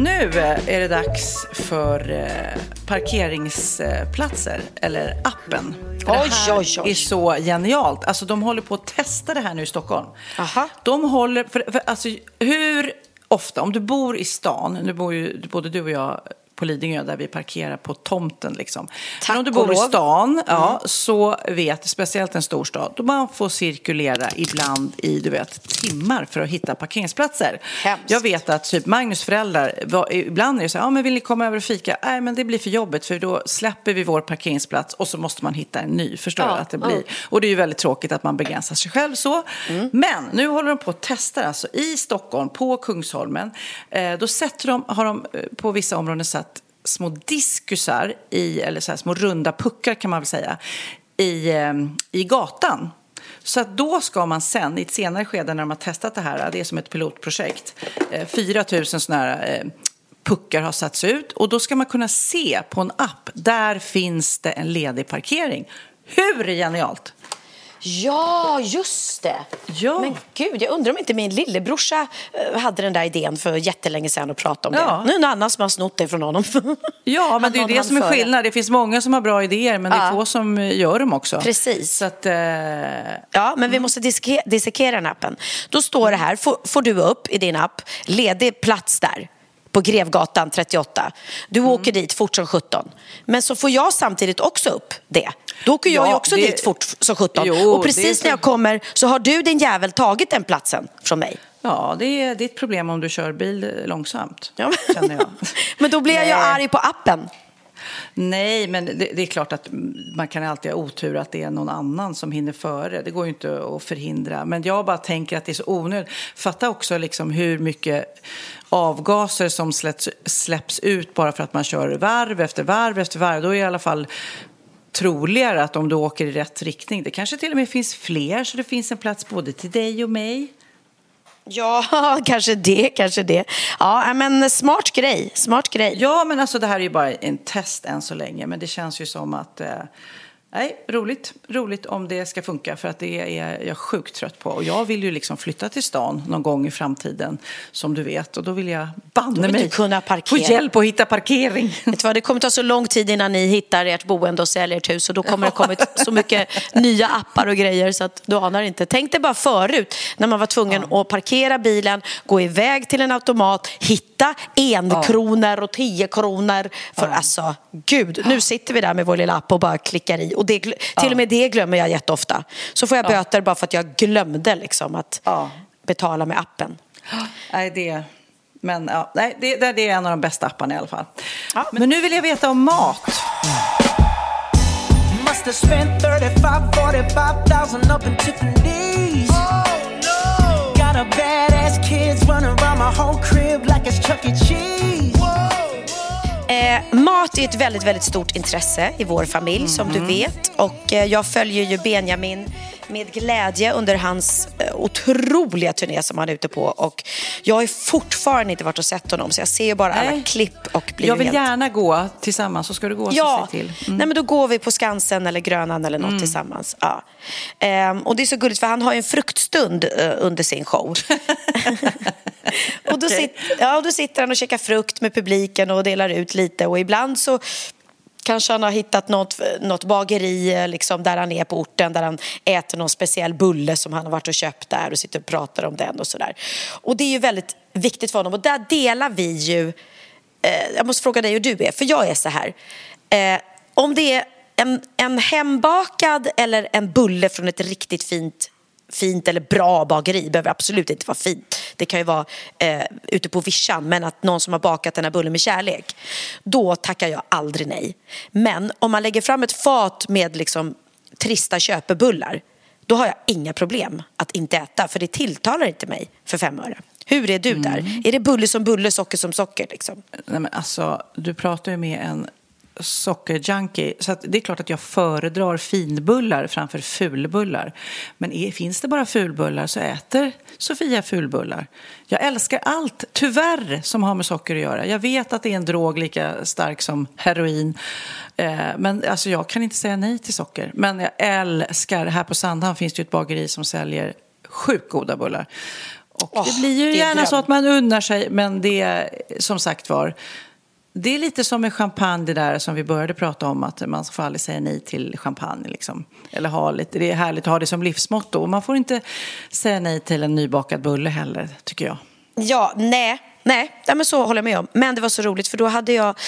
Nu är det dags för eh, parkeringsplatser, eller appen. För det här oj, oj. är så genialt. Alltså, de håller på att testa det här nu i Stockholm. Aha. De håller, för, för, alltså, hur ofta, om du bor i stan, nu bor ju både du och jag på Lidingö där vi parkerar på tomten. Liksom. Tack Men om du bor i lov. Mm. stan, ja, så vet, speciellt en storstad, då man får cirkulera ibland i du vet, timmar för att hitta parkeringsplatser. Hemskt. Jag vet att typ Magnus föräldrar, var, ibland är det så här, ja men vill ni komma över och fika? Nej men det blir för jobbigt för då släpper vi vår parkeringsplats och så måste man hitta en ny. Förstår Ja? Att det blir. Och det är ju väldigt tråkigt att man begränsar sig själv så. Mm. Men nu håller de på att testa alltså i Stockholm, på Kungsholmen. Eh, då sätter de, har de eh, på vissa områden satt små diskusar i, eller så här små runda puckar kan man väl säga, i, eh, i gatan. Så att då ska man sen, i ett senare skede när de har testat det här, det är som ett pilotprojekt, 4 000 sådana här eh, puckar har satts ut och då ska man kunna se på en app, där finns det en ledig parkering. Hur genialt? Ja, just det. Ja. Men gud, jag undrar om inte min lillebrorsa eh, hade den där idén för jättelänge sedan och pratade om Ja. det. Nu är det någon annan som har snott det från honom. Ja, men det är det som är före. skillnad. Det finns många som har bra idéer, men det är Ja. få som eh, gör dem också. Precis. Så att, eh, Ja, men vi måste diske- dissekera den appen. Då står det här, får, får du upp i din app, ledig plats där på Grevgatan 38. Du Mm. åker dit fort som 17. Men så får jag samtidigt också upp det. Då åker jag Ja, ju också det- dit fort som 17. Jo, och precis så- när jag kommer så har du din jävel tagit den platsen från mig. ja, det är ditt problem om du kör bil långsamt, Ja. känner jag. men då blir jag ju arg på appen. Nej, men det, det är klart att man kan alltid ha otur att det är någon annan som hinner före. Det går ju inte att förhindra. Men jag bara tänker att det är så onödigt. Fatta också liksom hur mycket avgaser som släpps, släpps ut bara för att man kör varv efter varv efter varv. Då är det i alla fall troligare att om du åker i rätt riktning. Det kanske till och med finns fler så det finns en plats både till dig och mig. Ja, kanske det, kanske det. Ja, men smart grej, smart grej. Ja, men alltså det här är ju bara en test än så länge. Men det känns ju som att... Eh, nej, roligt. Roligt om det ska funka. För att det är jag sjukt trött på. Och jag vill ju liksom flytta till stan någon gång i framtiden. Som du vet. Och då vill jag banne vill mig kunna få parkera. hjälp att hitta parkering. Vet vad, det kommer ta så lång tid innan ni hittar ert boende och säljer ert hus och då kommer det kommit så mycket nya appar och grejer så att du anar inte. Tänk dig bara förut när man var tvungen att parkera bilen, gå iväg till en automat, hitta en kronor och tio kronor. För alltså, gud, nu sitter vi där med vår lilla app och bara klickar i och det, till och med det glömmer jag jätteofta. Så får jag böter bara för att jag glömde liksom att Ja. betala med appen. nej, det... Men ja, nej, det, det det är en av de bästa apparna i alla fall. Ja, men... nu vill jag veta om mat. Must Eh, mat är ett väldigt, väldigt stort intresse i vår familj som du vet. Och eh, jag följer ju Benjamin med glädje under hans eh, otroliga turné som han är ute på. Och jag har fortfarande inte varit och sett honom så jag ser ju bara alla Nej. klipp och blir Jag vill helt... gärna gå tillsammans, så ska du gå Ja, så till. Mm. Nej, men då går vi på Skansen eller Grönan eller något tillsammans. Ja. Ehm, och det är så gulligt för han har ju en fruktstund eh, under sin show. och, då Okej. sit, ja, då sitter han och käkar frukt med publiken och delar ut lite och ibland så Kanske han har hittat något, något bageri eh, liksom, där han är på orten där han äter någon speciell bulle som han har varit och köpt där och sitter och pratar om den och sådär. Och det är ju väldigt viktigt för honom och där delar vi ju eh, jag måste fråga dig hur du är, för jag är så här. Eh, om det är en, en hembakad eller en bulle från ett riktigt fint fint eller bra bageri behöver absolut inte vara fint. Det kan ju vara eh, ute på vischan, men att någon som har bakat den här bullen med kärlek. Då tackar jag aldrig nej. Men om man lägger fram ett fat med liksom trista köpebullar, då har jag inga problem att inte äta, för det tilltalar inte mig för fem öre. Hur är du där? Är det bulle som bulle, socker som socker? Liksom? Nej, men alltså, du pratar ju med en sockerjunkie. Så det är klart att jag föredrar finbullar framför fulbullar. Men är, finns det bara fulbullar så äter Sofia fulbullar. Jag älskar allt, tyvärr, som har med socker att göra. Jag vet att det är en drog lika stark som heroin. Eh, men alltså, jag kan inte säga nej till socker. Men jag älskar, här på Sandhamn finns det ju ett bageri som säljer sjukt goda bullar. Och Åh, det blir ju det är gärna dröm. så att man unnar sig, men det som sagt var det är lite som med champagne det där som vi började prata om att man får aldrig säga nej till champagne liksom. Eller ha lite, det är härligt att ha det som livsmotto och man får inte säga nej till en nybakad bulle heller tycker jag. Ja, nej. Nej, nej, men så håller jag med om. Men det var så roligt för då hade jag,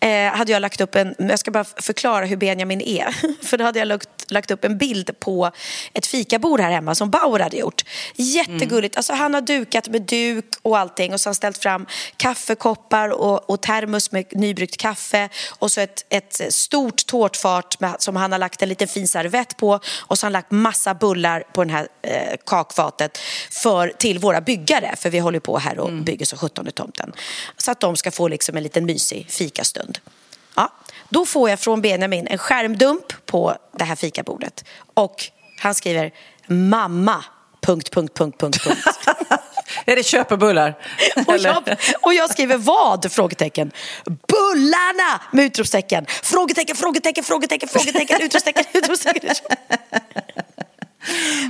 eh, hade jag lagt upp en, jag ska bara förklara hur Benjamin är. För då hade jag lagt, lagt upp en bild på ett fikabord här hemma som Bauer hade gjort. Jättegulligt. Alltså han har dukat med duk och allting och så har han ställt fram kaffekoppar och, och termos med nybryggt kaffe och så ett, ett stort tårtfat med, som han har lagt en liten fin servett på och så har han lagt massa bullar på det här eh, kakfatet för, till våra byggare för vi håller på här och bygger så 17 tomten. Så att de ska få liksom en liten mysig fikastund. Ja, då får jag från Benjamin en skärmdump på det här fikabordet och han skriver mamma... Punkt, punkt, punkt, punkt, punkt. Är det köpebullar? Och jag, och jag skriver vad? Frågetecken. Bullarna! Med utropstecken. Frågetecken, frågetecken, frågetecken, frågetecken, utropstecken, utropstecken.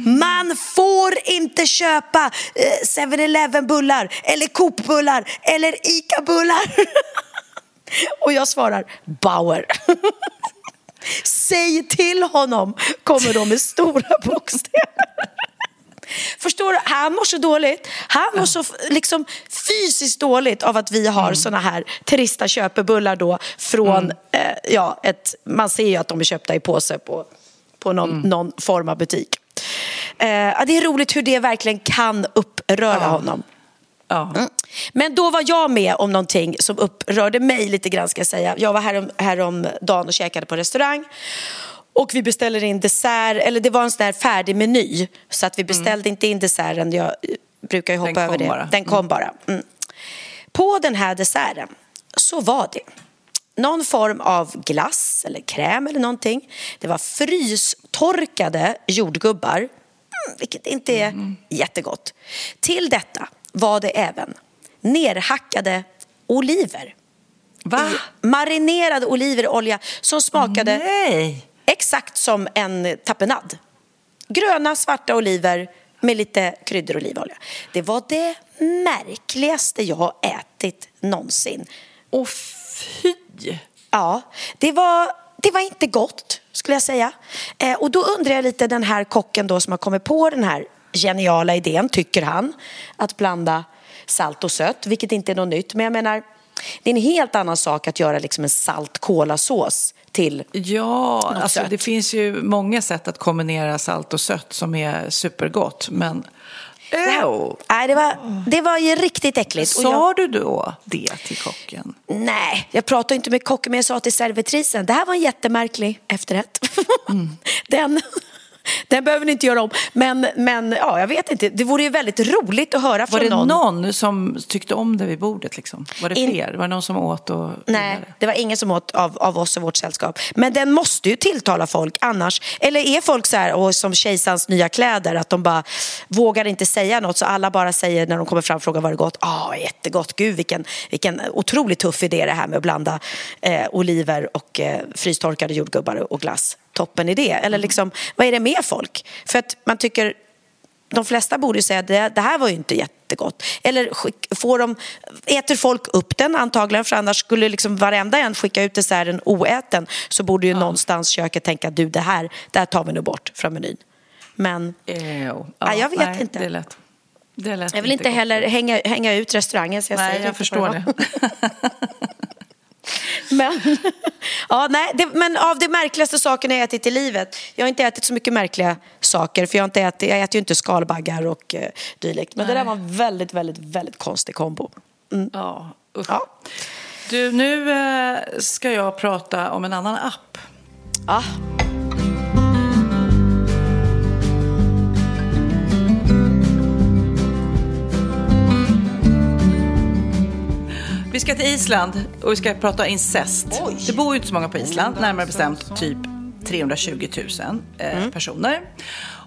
Man får inte köpa eh, 7-Eleven bullar eller Coop-bullar eller ICA-bullar. Och jag svarar Bauer. Säg till honom, kommer de med stora bokstäver. Förstår du? Han mår så dåligt. Han mår så liksom, fysiskt dåligt av att vi har mm. såna här trista köpebullar då från, eh, ja, ett, man ser ju att de är köpta i påse på, på någon, någon form av butik. Eh, ja, det är roligt hur det verkligen kan uppröra honom. Ja. Mm. Men då var jag med om någonting som upprörde mig lite grann ska jag säga. Jag var härom, härom dagen och käkade på restaurang. Och vi beställer in dessert, eller det var en sån där färdig meny. Så att vi beställde inte in desserten, jag brukar ju hoppa över det. bara. Den kom bara. Mm. På den här desserten så var det någon form av glass eller kräm eller någonting. Det var frystorkade jordgubbar. vilket inte är jättegott. Till detta var det även nerhackade oliver. Va? Marinerade oliver i olja som smakade Nej! exakt som en tapenad. Gröna, svarta oliver med lite kryddor och olivolja. Det var det märkligaste jag har ätit någonsin. Åh fy! Ja, det var, det var inte gott skulle jag säga. Eh, och då undrar jag lite den här kocken då som har kommit på den här geniala idén, tycker han, att blanda salt och sött, vilket inte är något nytt. Men jag menar, det är en helt annan sak att göra liksom en salt kolasås till Ja, Något alltså, sött. det finns ju många sätt att kombinera salt och sött som är supergott. Men Det, här, nej, det, var, det var ju riktigt äckligt. Och jag, Sa du då det till kocken? nej, jag pratade inte med kocken men jag sa till servitrisen, det här var en jättemärklig efterrätt. den, den behöver ni inte göra om. Men, men ja, jag vet inte, det vore ju väldigt roligt att höra Var från det någon. någon som tyckte om det vid bordet? Liksom? Var det In- fler? Var det någon som åt och Nej, det var ingen som åt av, av oss och vårt sällskap. Men den måste ju tilltala folk annars. Eller är folk så här, och som kejsarens nya kläder, att de bara vågar inte säga något så alla bara säger när de kommer fram och frågar vad det gott. Ja, ah, jättegott. Gud vilken, vilken otroligt tuff idé det här med att blanda eh, oliver och eh, frystorkade jordgubbar och glass. Toppen idé. Eller liksom, vad är det med folk? För att man tycker de flesta borde säga att det, här var ju inte jättegott. Eller får de, äter folk upp den antagligen för annars skulle liksom varenda en skicka ut desserten oäten så borde ju någonstans köket tänka du det här, det här tar vi nu bort från menyn. Men. Ja, jag vet nej, inte. Det lät, det lät jag vill inte gott. heller hänga, hänga ut restaurangen så jag Nej, säger jag inte förstår det. Men, ja, nej, det, men av de märkligaste sakerna jag ätit i livet. Jag har inte ätit så mycket märkliga saker. För jag, har inte ätit, jag äter ju inte skalbaggar och uh, dylikt. Men det där var en väldigt, väldigt, väldigt konstig kombo. Ja, usch. Ja. Du, nu eh, ska jag prata om en annan app. Ah, Vi ska till Island och vi ska prata incest. Det bor ju inte så många på Island, närmare bestämt typ 320 000 eh, personer.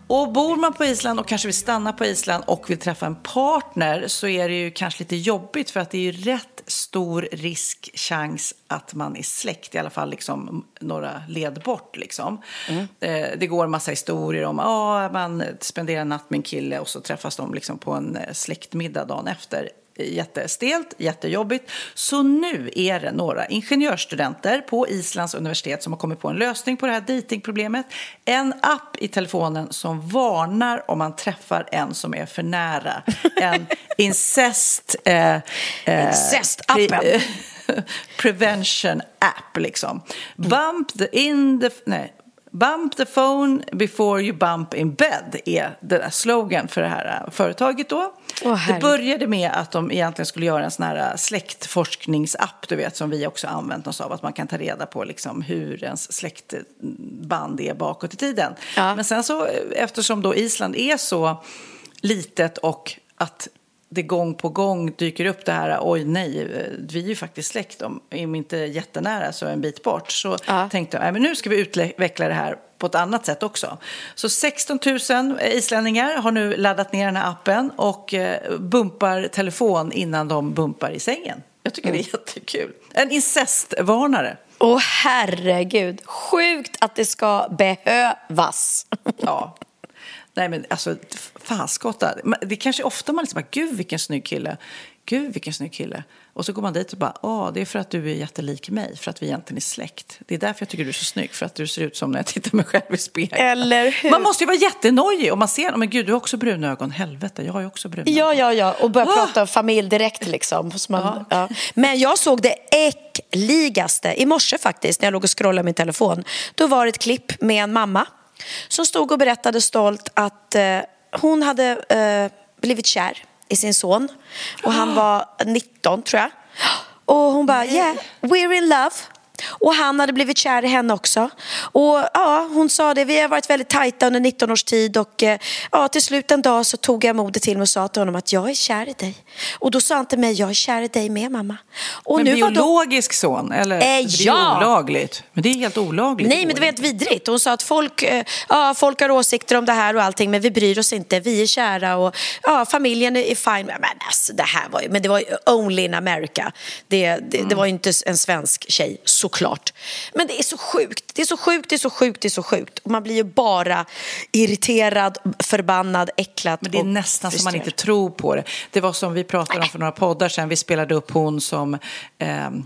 Och bor man på Island och kanske vill stanna på Island och vill träffa en partner så är det ju kanske lite jobbigt för att det är ju rätt stor risk, chans att man är släkt, i alla fall liksom några led bort. Liksom. Eh, det går en massa historier om att ah, man spenderar en natt med en kille och så träffas de liksom på en eh, släktmiddag dagen efter jättestelt, jättejobbigt. Så nu är det några ingenjörsstudenter på Islands universitet som har kommit på en lösning på det här datingproblemet. En app i telefonen som varnar om man träffar en som är för nära. En incest... Eh, eh, Incest-appen. pre- prevention app liksom. Bump the in the... Nej. Bump the phone before you bump in bed är den där slogan för det här eh, företaget då. Åh, det började med att de egentligen skulle göra en sån här eh, släktforskningsapp, du vet, som vi också använt oss av. Att man kan ta reda på liksom hur ens släktband är bakåt i tiden. Ja. Men sen så, eftersom då Island är så litet och att det gång på gång dyker upp det här, oj nej, eh, vi är ju faktiskt släkt, om inte jättenära så en bit bort. Så Ja. tänkte jag, nej, men nu ska vi utveckla det här på ett annat sätt också. Så 16 000 islänningar har nu laddat ner den här appen och eh, bumpar telefon innan de bumpar i sängen. Jag tycker det är jättekul. En incestvarnare. Åh herregud, sjukt att det ska behövas. Ja. Nej men alltså, faskotta. Men Det är kanske ofta man liksom bara, gud vilken snygg kille. Gud vilken snygg kille. Och så går man dit och bara, åh det är för att du är jättelik mig. För att vi egentligen är släkt. Det är därför jag tycker du är så snygg. För att du ser ut som när jag tittar mig själv i spegeln. Eller hur? Man måste ju vara jättenojig om man ser, men gud du har också bruna ögon. Helvete, jag har ju också bruna ögon. Ja, ja, ja. Och börja Ah! prata familj direkt liksom. Man, ja. Men jag såg det äckligaste i morse faktiskt när jag låg och scrollade min telefon. Då var det ett klipp med en mamma som stod och berättade stolt att eh, hon hade eh, blivit kär i sin son och han var 19 tror jag. Och hon bara, yeah, we're in love. Och han hade blivit kär i henne också. Och ja, hon sa det, vi har varit väldigt tajta under 19 års tid och eh, ja, till slut en dag så tog jag modet till mig och sa till honom att jag är kär i dig. Och då sa han till mig, jag är kär i dig med mamma. Och men nu biologisk son? Eller? Eh, det är ja. olagligt. Men det är helt olagligt. Nej, men det var helt vidrigt. Hon sa att folk, eh, ja, folk har åsikter om det här och allting, men vi bryr oss inte. Vi är kära och ja, familjen är fine. Men alltså, det här var ju, men det var ju only in America. Det, det, Mm. det var ju inte en svensk tjej, såklart. Men det är så sjukt. Det är så sjukt, det är så sjukt, det är så sjukt. Och man blir ju bara irriterad, förbannad, äcklad Men det är nästan som man inte tror på det. Det var som vi pratade om för några poddar sedan. Vi spelade upp hon som ehm,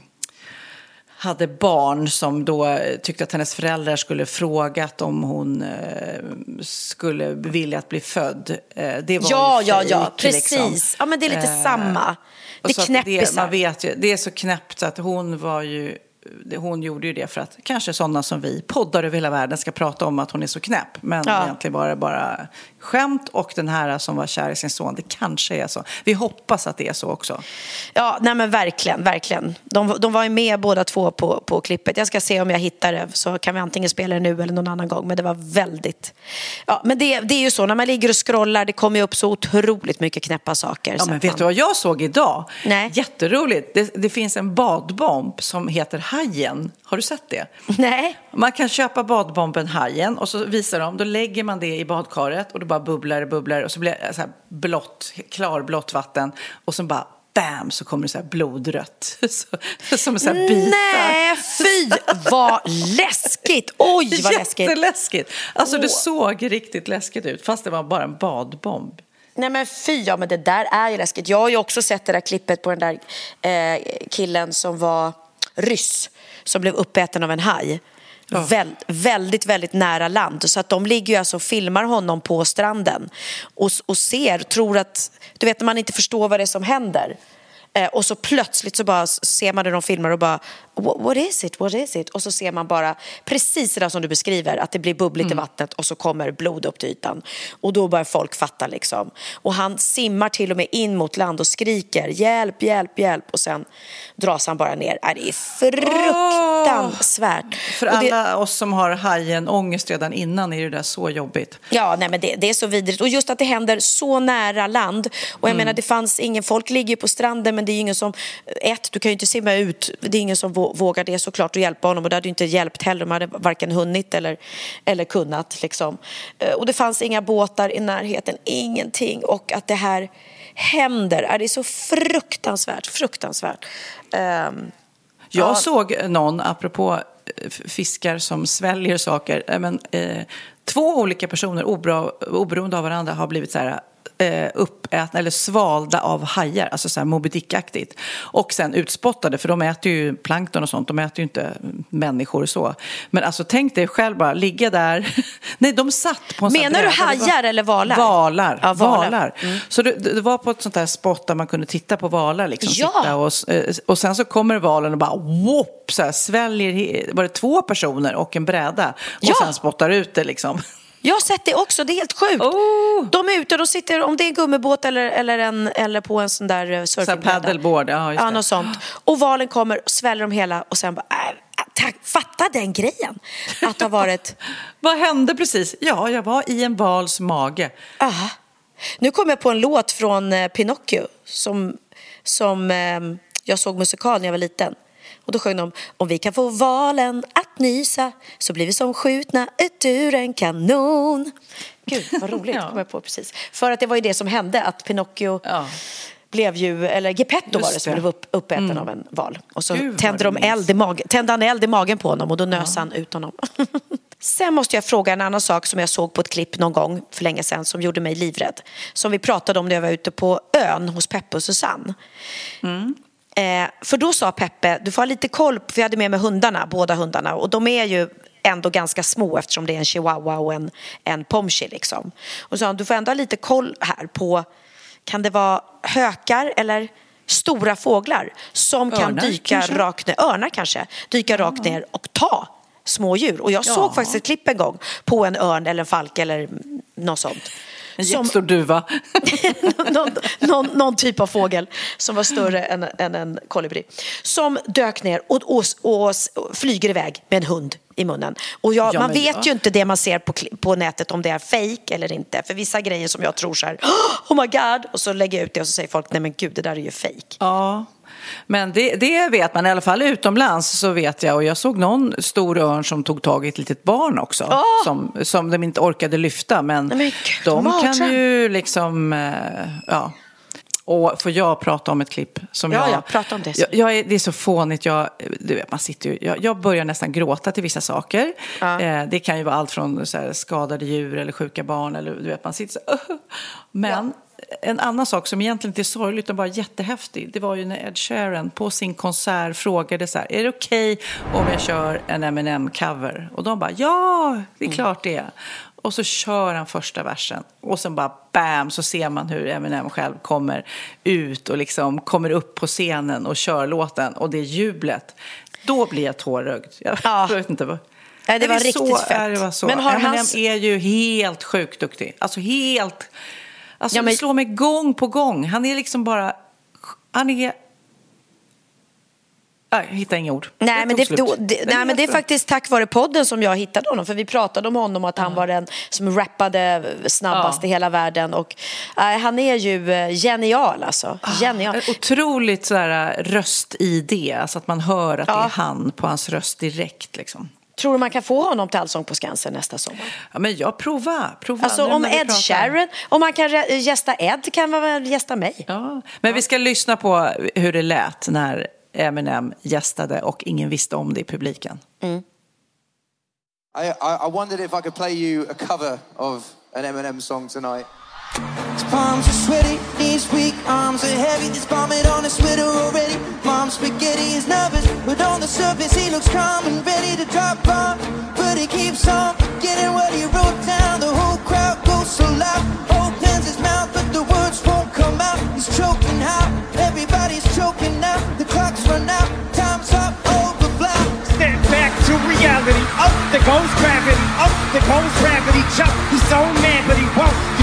hade barn som då eh, tyckte att hennes föräldrar skulle frågat om hon eh, skulle vilja att bli född. Eh, det var Ja, ju ja, ja, liksom. precis. Ja, men det är lite Eh, samma. Det är att det, knäppisar. man vet ju, det är så knäppt att hon var ju hon gjorde ju det för att kanske sådana som vi, poddar över hela världen, ska prata om att hon är så knäpp. Men Ja. egentligen det bara skämt och den här som var kär i sin son, det kanske är så. Vi hoppas att det är så också. Ja, nej men verkligen, verkligen. De, de var ju med båda två på, på klippet. Jag ska se om jag hittar det så kan vi antingen spela det nu eller någon annan gång. Men det var väldigt... Ja, men det, det är ju så, när man ligger och scrollar, det kommer ju upp så otroligt mycket knäppa saker. Ja, men vet man- du vad jag såg idag? Nej. Jätteroligt. Det, det finns en badbomb som heter Hajen. Har du sett det? Nej. Man kan köpa badbomben Hajen och så visar de, då lägger man det i badkaret och då bara bubblar det, bubblar och så blir det så här blått, klarblått vatten och så bara bam så kommer det så här blodrött. Så, som så här bitar. Nej, fy vad läskigt! Oj, vad läskigt! Jätteläskigt. Alltså det såg riktigt läskigt ut fast det var bara en badbomb. Nej men fy, ja men det där är ju läskigt. Jag har ju också sett det där klippet på den där eh, killen som var ryss, som blev uppäten av en haj. Väl, väldigt, väldigt nära land. Så att de ligger ju alltså och filmar honom på stranden och, och ser, tror att, du vet när man inte förstår vad det är som händer. Eh, och så plötsligt så bara ser man det de filmar och bara "What- What is it? What is it? Och så ser man bara precis det där som du beskriver att det blir bubbligt i vattnet och så kommer blod upp till ytan. Och då börjar folk fatta liksom. Och han simmar till och med in mot land och skriker hjälp, hjälp, hjälp och sen dras han bara ner. Äh, det är fruktansvärt. För Och det- alla oss som har hajen ångest redan innan är det där så jobbigt. Ja, nej, men det, det är så vidrigt. Och just att det händer så nära land. Och jag menar, det fanns ingen, folk ligger ju på stranden men det är ingen som, ett, du kan ju inte simma ut, det är ingen som vågar det såklart och hjälpa honom och det hade ju inte hjälpt heller, de hade varken hunnit eller, eller kunnat liksom. Eh, Och det fanns inga båtar i närheten, ingenting. Och att det här händer, är det är så fruktansvärt, fruktansvärt. Ehm, Jag Ja. såg någon, apropå eh, fiskar som sväljer saker, eh, men, eh, två olika personer obero, oberoende av varandra har blivit så här eh, uppätna eller svalda av hajar, alltså så här Moby Dick-aktigt. Och sen utspottade, för de äter ju plankton och sånt, de äter ju inte människor och så. Men alltså tänk dig själv bara, ligga där. Nej, de satt på en Menar du var- hajar eller valar? Valar. Ja, valar. valar. Så det, det var på ett sånt där spot där man kunde titta på valar liksom. Ja. Sitta och, eh, och sen så kommer valen och bara whoop, så här, sväljer, var det två personer och en bräda? Och Ja. sen spottar ut det liksom. Jag har sett det också, det är helt sjukt. Oh. De är ute, de sitter, om det är en gummibåt eller, eller, en, eller på en sån där eh, Så surfingbräda. paddleboard, ja just Ja, något sånt. Och valen kommer och sväller dem hela och sen bara, äh, tack, fatta den grejen. Att har varit, Vad hände precis? Ja, jag var i en vals mage. aha. Nu kom jag på en låt från eh, Pinocchio som, som eh, jag såg musikal när jag var liten. Och då sjöng de Om vi kan få valen att nysa så blir vi som skjutna ut ur en kanon. Gud, vad roligt Ja. kom jag på precis. För att det var ju det som hände, att Pinocchio Ja. blev ju, eller Geppetto var det som det. blev upp, uppäten av en val. Och så Gud, tände, de eld i magen, tände han eld i magen på honom och då nös han ut honom. Sen måste jag fråga en annan sak som jag såg på ett klipp någon gång för länge sedan som gjorde mig livrädd. Som vi pratade om när jag var ute på ön hos Peppe och Susanne. Eh, för då sa Peppe, du får ha lite koll, för jag hade med mig hundarna, båda hundarna och de är ju ändå ganska små eftersom det är en chihuahua och en, en pomchi liksom. Och sa han, du får ändå ha lite koll här på, kan det vara hökar eller stora fåglar som kan Örnar, dyka kanske? rakt ner, örnar kanske, dyka rakt ner och ta små djur. Och jag Ja. såg faktiskt ett klipp en gång på en örn eller en falk eller något sånt. En jättestor duva. någon, någon, någon typ av fågel som var större än, än en kolibri. Som dök ner och, och, och, och flyger iväg med en hund i munnen. Och jag, Ja, man vet ja. ju inte det man ser på, på nätet om det är fake eller inte. För vissa grejer som jag tror så här, oh my god, och så lägger jag ut det och så säger folk, nej men gud, det där är ju fake. Ja, men det, det vet man. I alla fall utomlands så vet jag. Och jag såg någon stor örn som tog tag i ett litet barn också. Som, som de inte orkade lyfta. Men, men de kan ju liksom, eh, ja. Och får jag prata om ett klipp som Ja, jag... ja, prata om det. Jag, jag är, det är så fånigt. Jag, du vet, man sitter ju, jag, jag börjar nästan gråta till vissa saker. Eh, det kan ju vara allt från så här, skadade djur eller sjuka barn. Eller, du vet, man sitter så här, Men en annan sak som egentligen inte är sorglig utan bara jättehäftig. Det var ju när Ed Sheeran på sin konsert frågade så här, är det okej om jag kör en Eminem-cover? Och de bara, ja, det är klart det är. Och så kör han första versen och sen bara bam så ser man hur Eminem själv kommer ut och liksom kommer upp på scenen och kör låten och det jublet. Då blir jag tårögd. Jag Ja. vet inte vad. Nej, det var riktigt så, fett. Det var så. Men har Eminem hans- är ju helt sjukt duktig. Alltså helt... Alltså Ja, men- det slår mig gång på gång. Han är liksom bara... Han är... Nej, jag hittar inga ord. Nej, men det, då, det, nej, men det är faktiskt tack vare podden som jag hittade honom. För vi pratade om honom och att han var den som rappade snabbast Ja. i hela världen. Och, nej, han är ju eh, genial alltså. Genial. Ett Otroligt sådär röst-ID, alltså att man hör att det Ja. är han på hans röst direkt. Liksom. Tror du man kan få honom till Allsång på Skansen nästa sommar? Ja, men jag prova, prova. Alltså nu om Ed. Sheeran, om man kan gästa Ed kan man väl gästa mig? Ja, men vi ska lyssna på hur det lät när Eminem gästade och ingen visste om det i publiken. I, I, I wondered if I could play you a cover of an Eminem song tonight. His palms are sweaty, knees weak, arms are heavy. There's vomit on his sweater already. Mom's spaghetti is nervous, but on the surface he looks calm and ready to drop bomb. But he keeps on forgetting what he wrote down. The whole crowd goes so loud, opens his mouth, but the words won't come out. He's choking out, everybody's choking now. The clock's run out, time's up, overflow. Step back to reality. Up there goes gravity. Up there goes gravity. Jump. He's so mad, but he won't.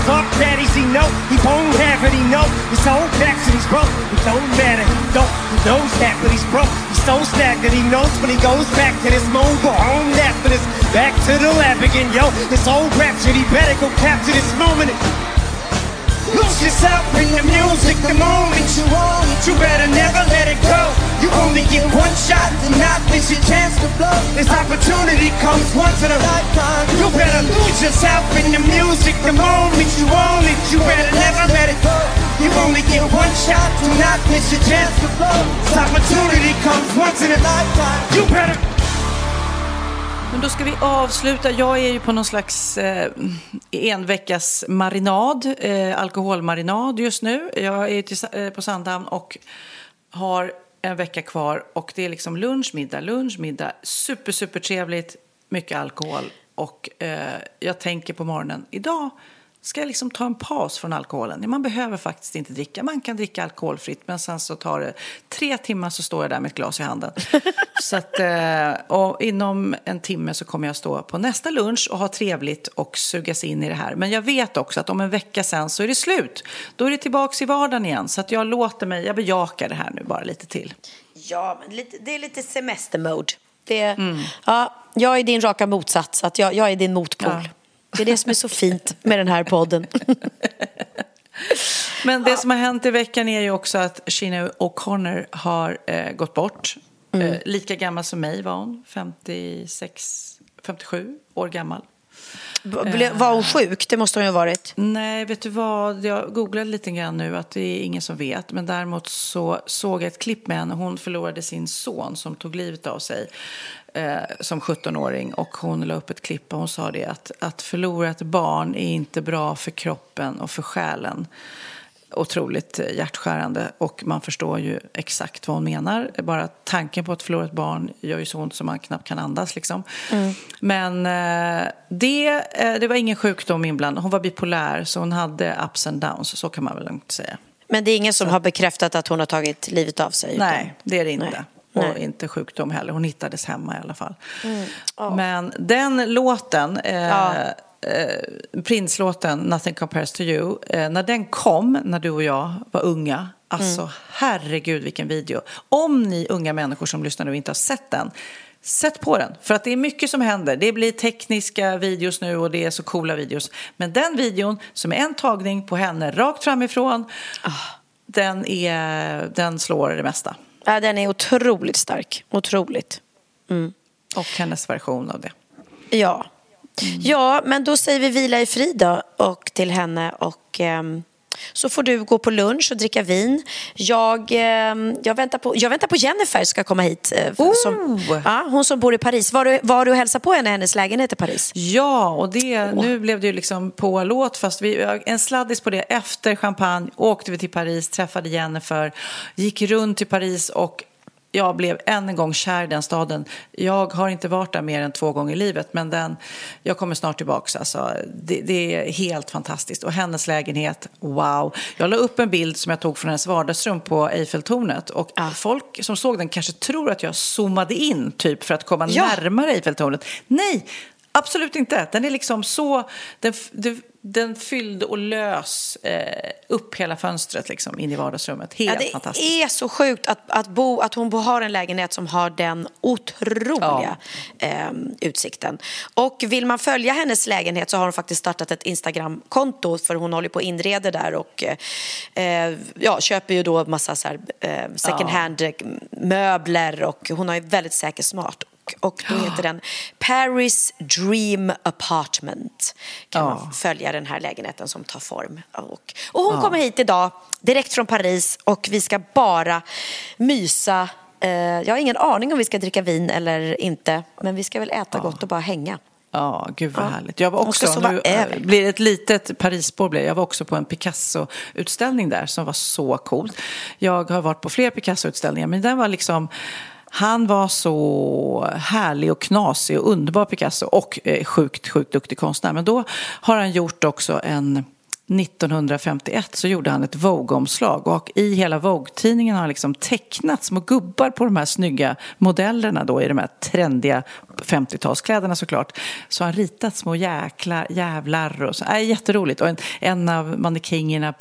Daddies, he know he won't have it. He know his whole back's he's broke. It don't matter. He don't. He knows that, but he's broke. He's so stagnant. He knows when he goes back to this mobile home after this. Back to the lab again, yo. This old. He better go capture this moment. Yourself in the music the moment you own it. You better never let it go. You only get one shot to not miss your chance to blow. This opportunity comes once in a lifetime. You better lose yourself in the music the moment you own it. You better never let it go. You only get one shot to not miss your chance to blow. This opportunity comes once in a lifetime. You better. Men då ska vi avsluta. Jag är ju på någon slags eh, en veckas marinad, eh, alkoholmarinad just nu. Jag är till, eh, på Sandhamn och har en vecka kvar och det är liksom lunch, middag, lunch, middag. Super, super trevligt, mycket alkohol och eh, jag tänker på morgonen, idag ska jag liksom ta en paus från alkoholen. Man behöver faktiskt inte dricka. Man kan dricka alkoholfritt men sen så tar det tre timmar så står jag där med ett glas i handen. så att, eh, och inom en timme så kommer jag stå på nästa lunch och ha trevligt och sugas in i det här. Men jag vet också att om en vecka sen så är det slut. Då är det tillbaks i vardagen igen. Så att jag låter mig, jag bejakar det här nu bara lite till. Ja, men lite, det är lite semestermode. Det, ja, jag är din raka motsats, att jag, jag är din motpol. Ja. Det är det som är så fint med den här podden. Men det som har hänt i veckan är ju också att Sheena O'Connor har eh, gått bort. Eh, lika gammal som mig var hon, 56, 57 år gammal. Ble- Var hon sjuk? Det måste hon ju ha varit. Nej, vet du vad? Jag googlade lite grann nu att det är ingen som vet. Men däremot så såg jag ett klipp med henne. Hon förlorade sin son som tog livet av sig eh, som 17-åring. Och hon la upp ett klipp och hon sa det att, att förlora ett barn är inte bra för kroppen och för själen. Otroligt hjärtskärande och man förstår ju exakt vad hon menar. Bara tanken på att förlora ett barn gör ju så ont som man knappt kan andas. Liksom. Men eh, det, eh, det var ingen sjukdom inblandad. Hon var bipolär så hon hade ups and downs. Så kan man väl lugnt säga. Men det är ingen som har bekräftat att hon har tagit livet av sig? utan- Nej, det är det inte. Nej. Och Nej. Mm. inte sjukdom heller. Hon hittades hemma i alla fall. Men den låten, eh, Ja. Eh, Prince-låten Nothing Compares to You, eh, när den kom, när du och jag var unga, alltså Mm. herregud vilken video. Om ni unga människor som lyssnar nu inte har sett den, sätt på den. För att det är mycket som händer. Det blir tekniska videos nu och det är så coola videos. Men den videon som är en tagning på henne rakt framifrån, Ah. den, är, den slår det mesta. Ja, den är otroligt stark. Otroligt. Och hennes version av det. Ja. Ja, men då säger vi vila i frid då, och till henne och ehm, så får du gå på lunch och dricka vin. Jag, ehm, jag, väntar, på, jag väntar på Jennifer ska komma hit. eh, Som, Oh! ja, hon som bor i Paris. Var du, var du och hälsade på henne i hennes lägenhet i Paris? Ja, och det, nu blev det ju liksom på låt fast vi, en sladdis på det. Efter champagne åkte vi till Paris, träffade Jennifer, gick runt i Paris och jag blev än en gång kär i den staden. Jag har inte varit där mer än två gånger i livet men den, jag kommer snart tillbaka. Alltså, det, det är helt fantastiskt. Och hennes lägenhet, wow. Jag la upp en bild som jag tog från hennes vardagsrum på Eiffeltornet och folk som såg den kanske tror att jag zoomade in typ för att komma Ja. närmare Eiffeltornet. Nej, absolut inte. Den är liksom så... Den, den, fyllde och lös eh, upp hela fönstret liksom in i vardagsrummet. Helt Ja, det fantastiskt. är så sjukt att, att, bo, att hon har en lägenhet som har den otroliga ehm, utsikten. Och vill man följa hennes lägenhet så har hon faktiskt startat ett Instagramkonto för hon håller på och inreder där och eh, ja, köper ju då massa så här, eh, second hand möbler och hon har ju väldigt säker Och då heter den Paris Dream Apartment. Kan man följa den här lägenheten som tar form. Och, och hon kommer hit idag direkt från Paris och vi ska bara mysa. Eh, jag har ingen aning om vi ska dricka vin eller inte. Men vi ska väl äta gott och bara hänga. Ja, gud vad Ja. härligt. Jag var också, nu över. eh, blir det ett litet Parisspår det. Jag var också på en Picasso-utställning där som var så cool. Jag har varit på fler Picasso-utställningar men den var liksom han var så härlig och knasig och underbar Picasso och eh, sjukt, sjukt duktig konstnär. Men då har han gjort också en 1951 så gjorde han ett Vogue-omslag och i hela Vogue-tidningen har han liksom tecknat små gubbar på de här snygga modellerna då i de här trendiga 50-talskläderna såklart. Så har han ritat små jäkla jävlar och så. Äh, jätteroligt och en, en av mannekingerna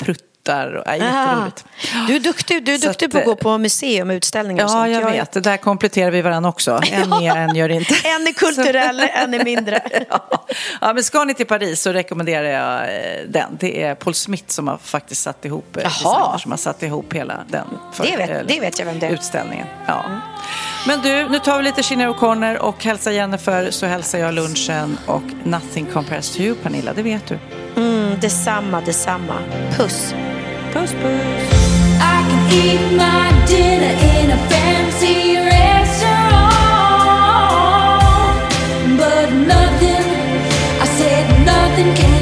pruttar och, äh, jätteroligt. Du är duktig, du är duktig att, på att gå eh, på museum och utställningar och Ja, sånt. jag vet. Det där kompletterar vi varandra också. En mer, en gör inte. En är kulturell, en är mindre. Ja. ja, men ska ni till Paris så rekommenderar jag eh, den. Det är Paul Smith som har faktiskt satt ihop, eh, som har satt ihop hela den för, Det vet- eh, det vet jag vem det är. Utställningen. Ja. Men du, nu tar vi lite Sinéad O'Connor och hälsar Jennifer så hälsar jag lunchen och Nothing compares to you, Pernilla, det vet du. Mm, Mm, detsamma, detsamma. Puss. Puss, puss. I can eat my dinner in a fancy restaurant, but nothing, I said nothing can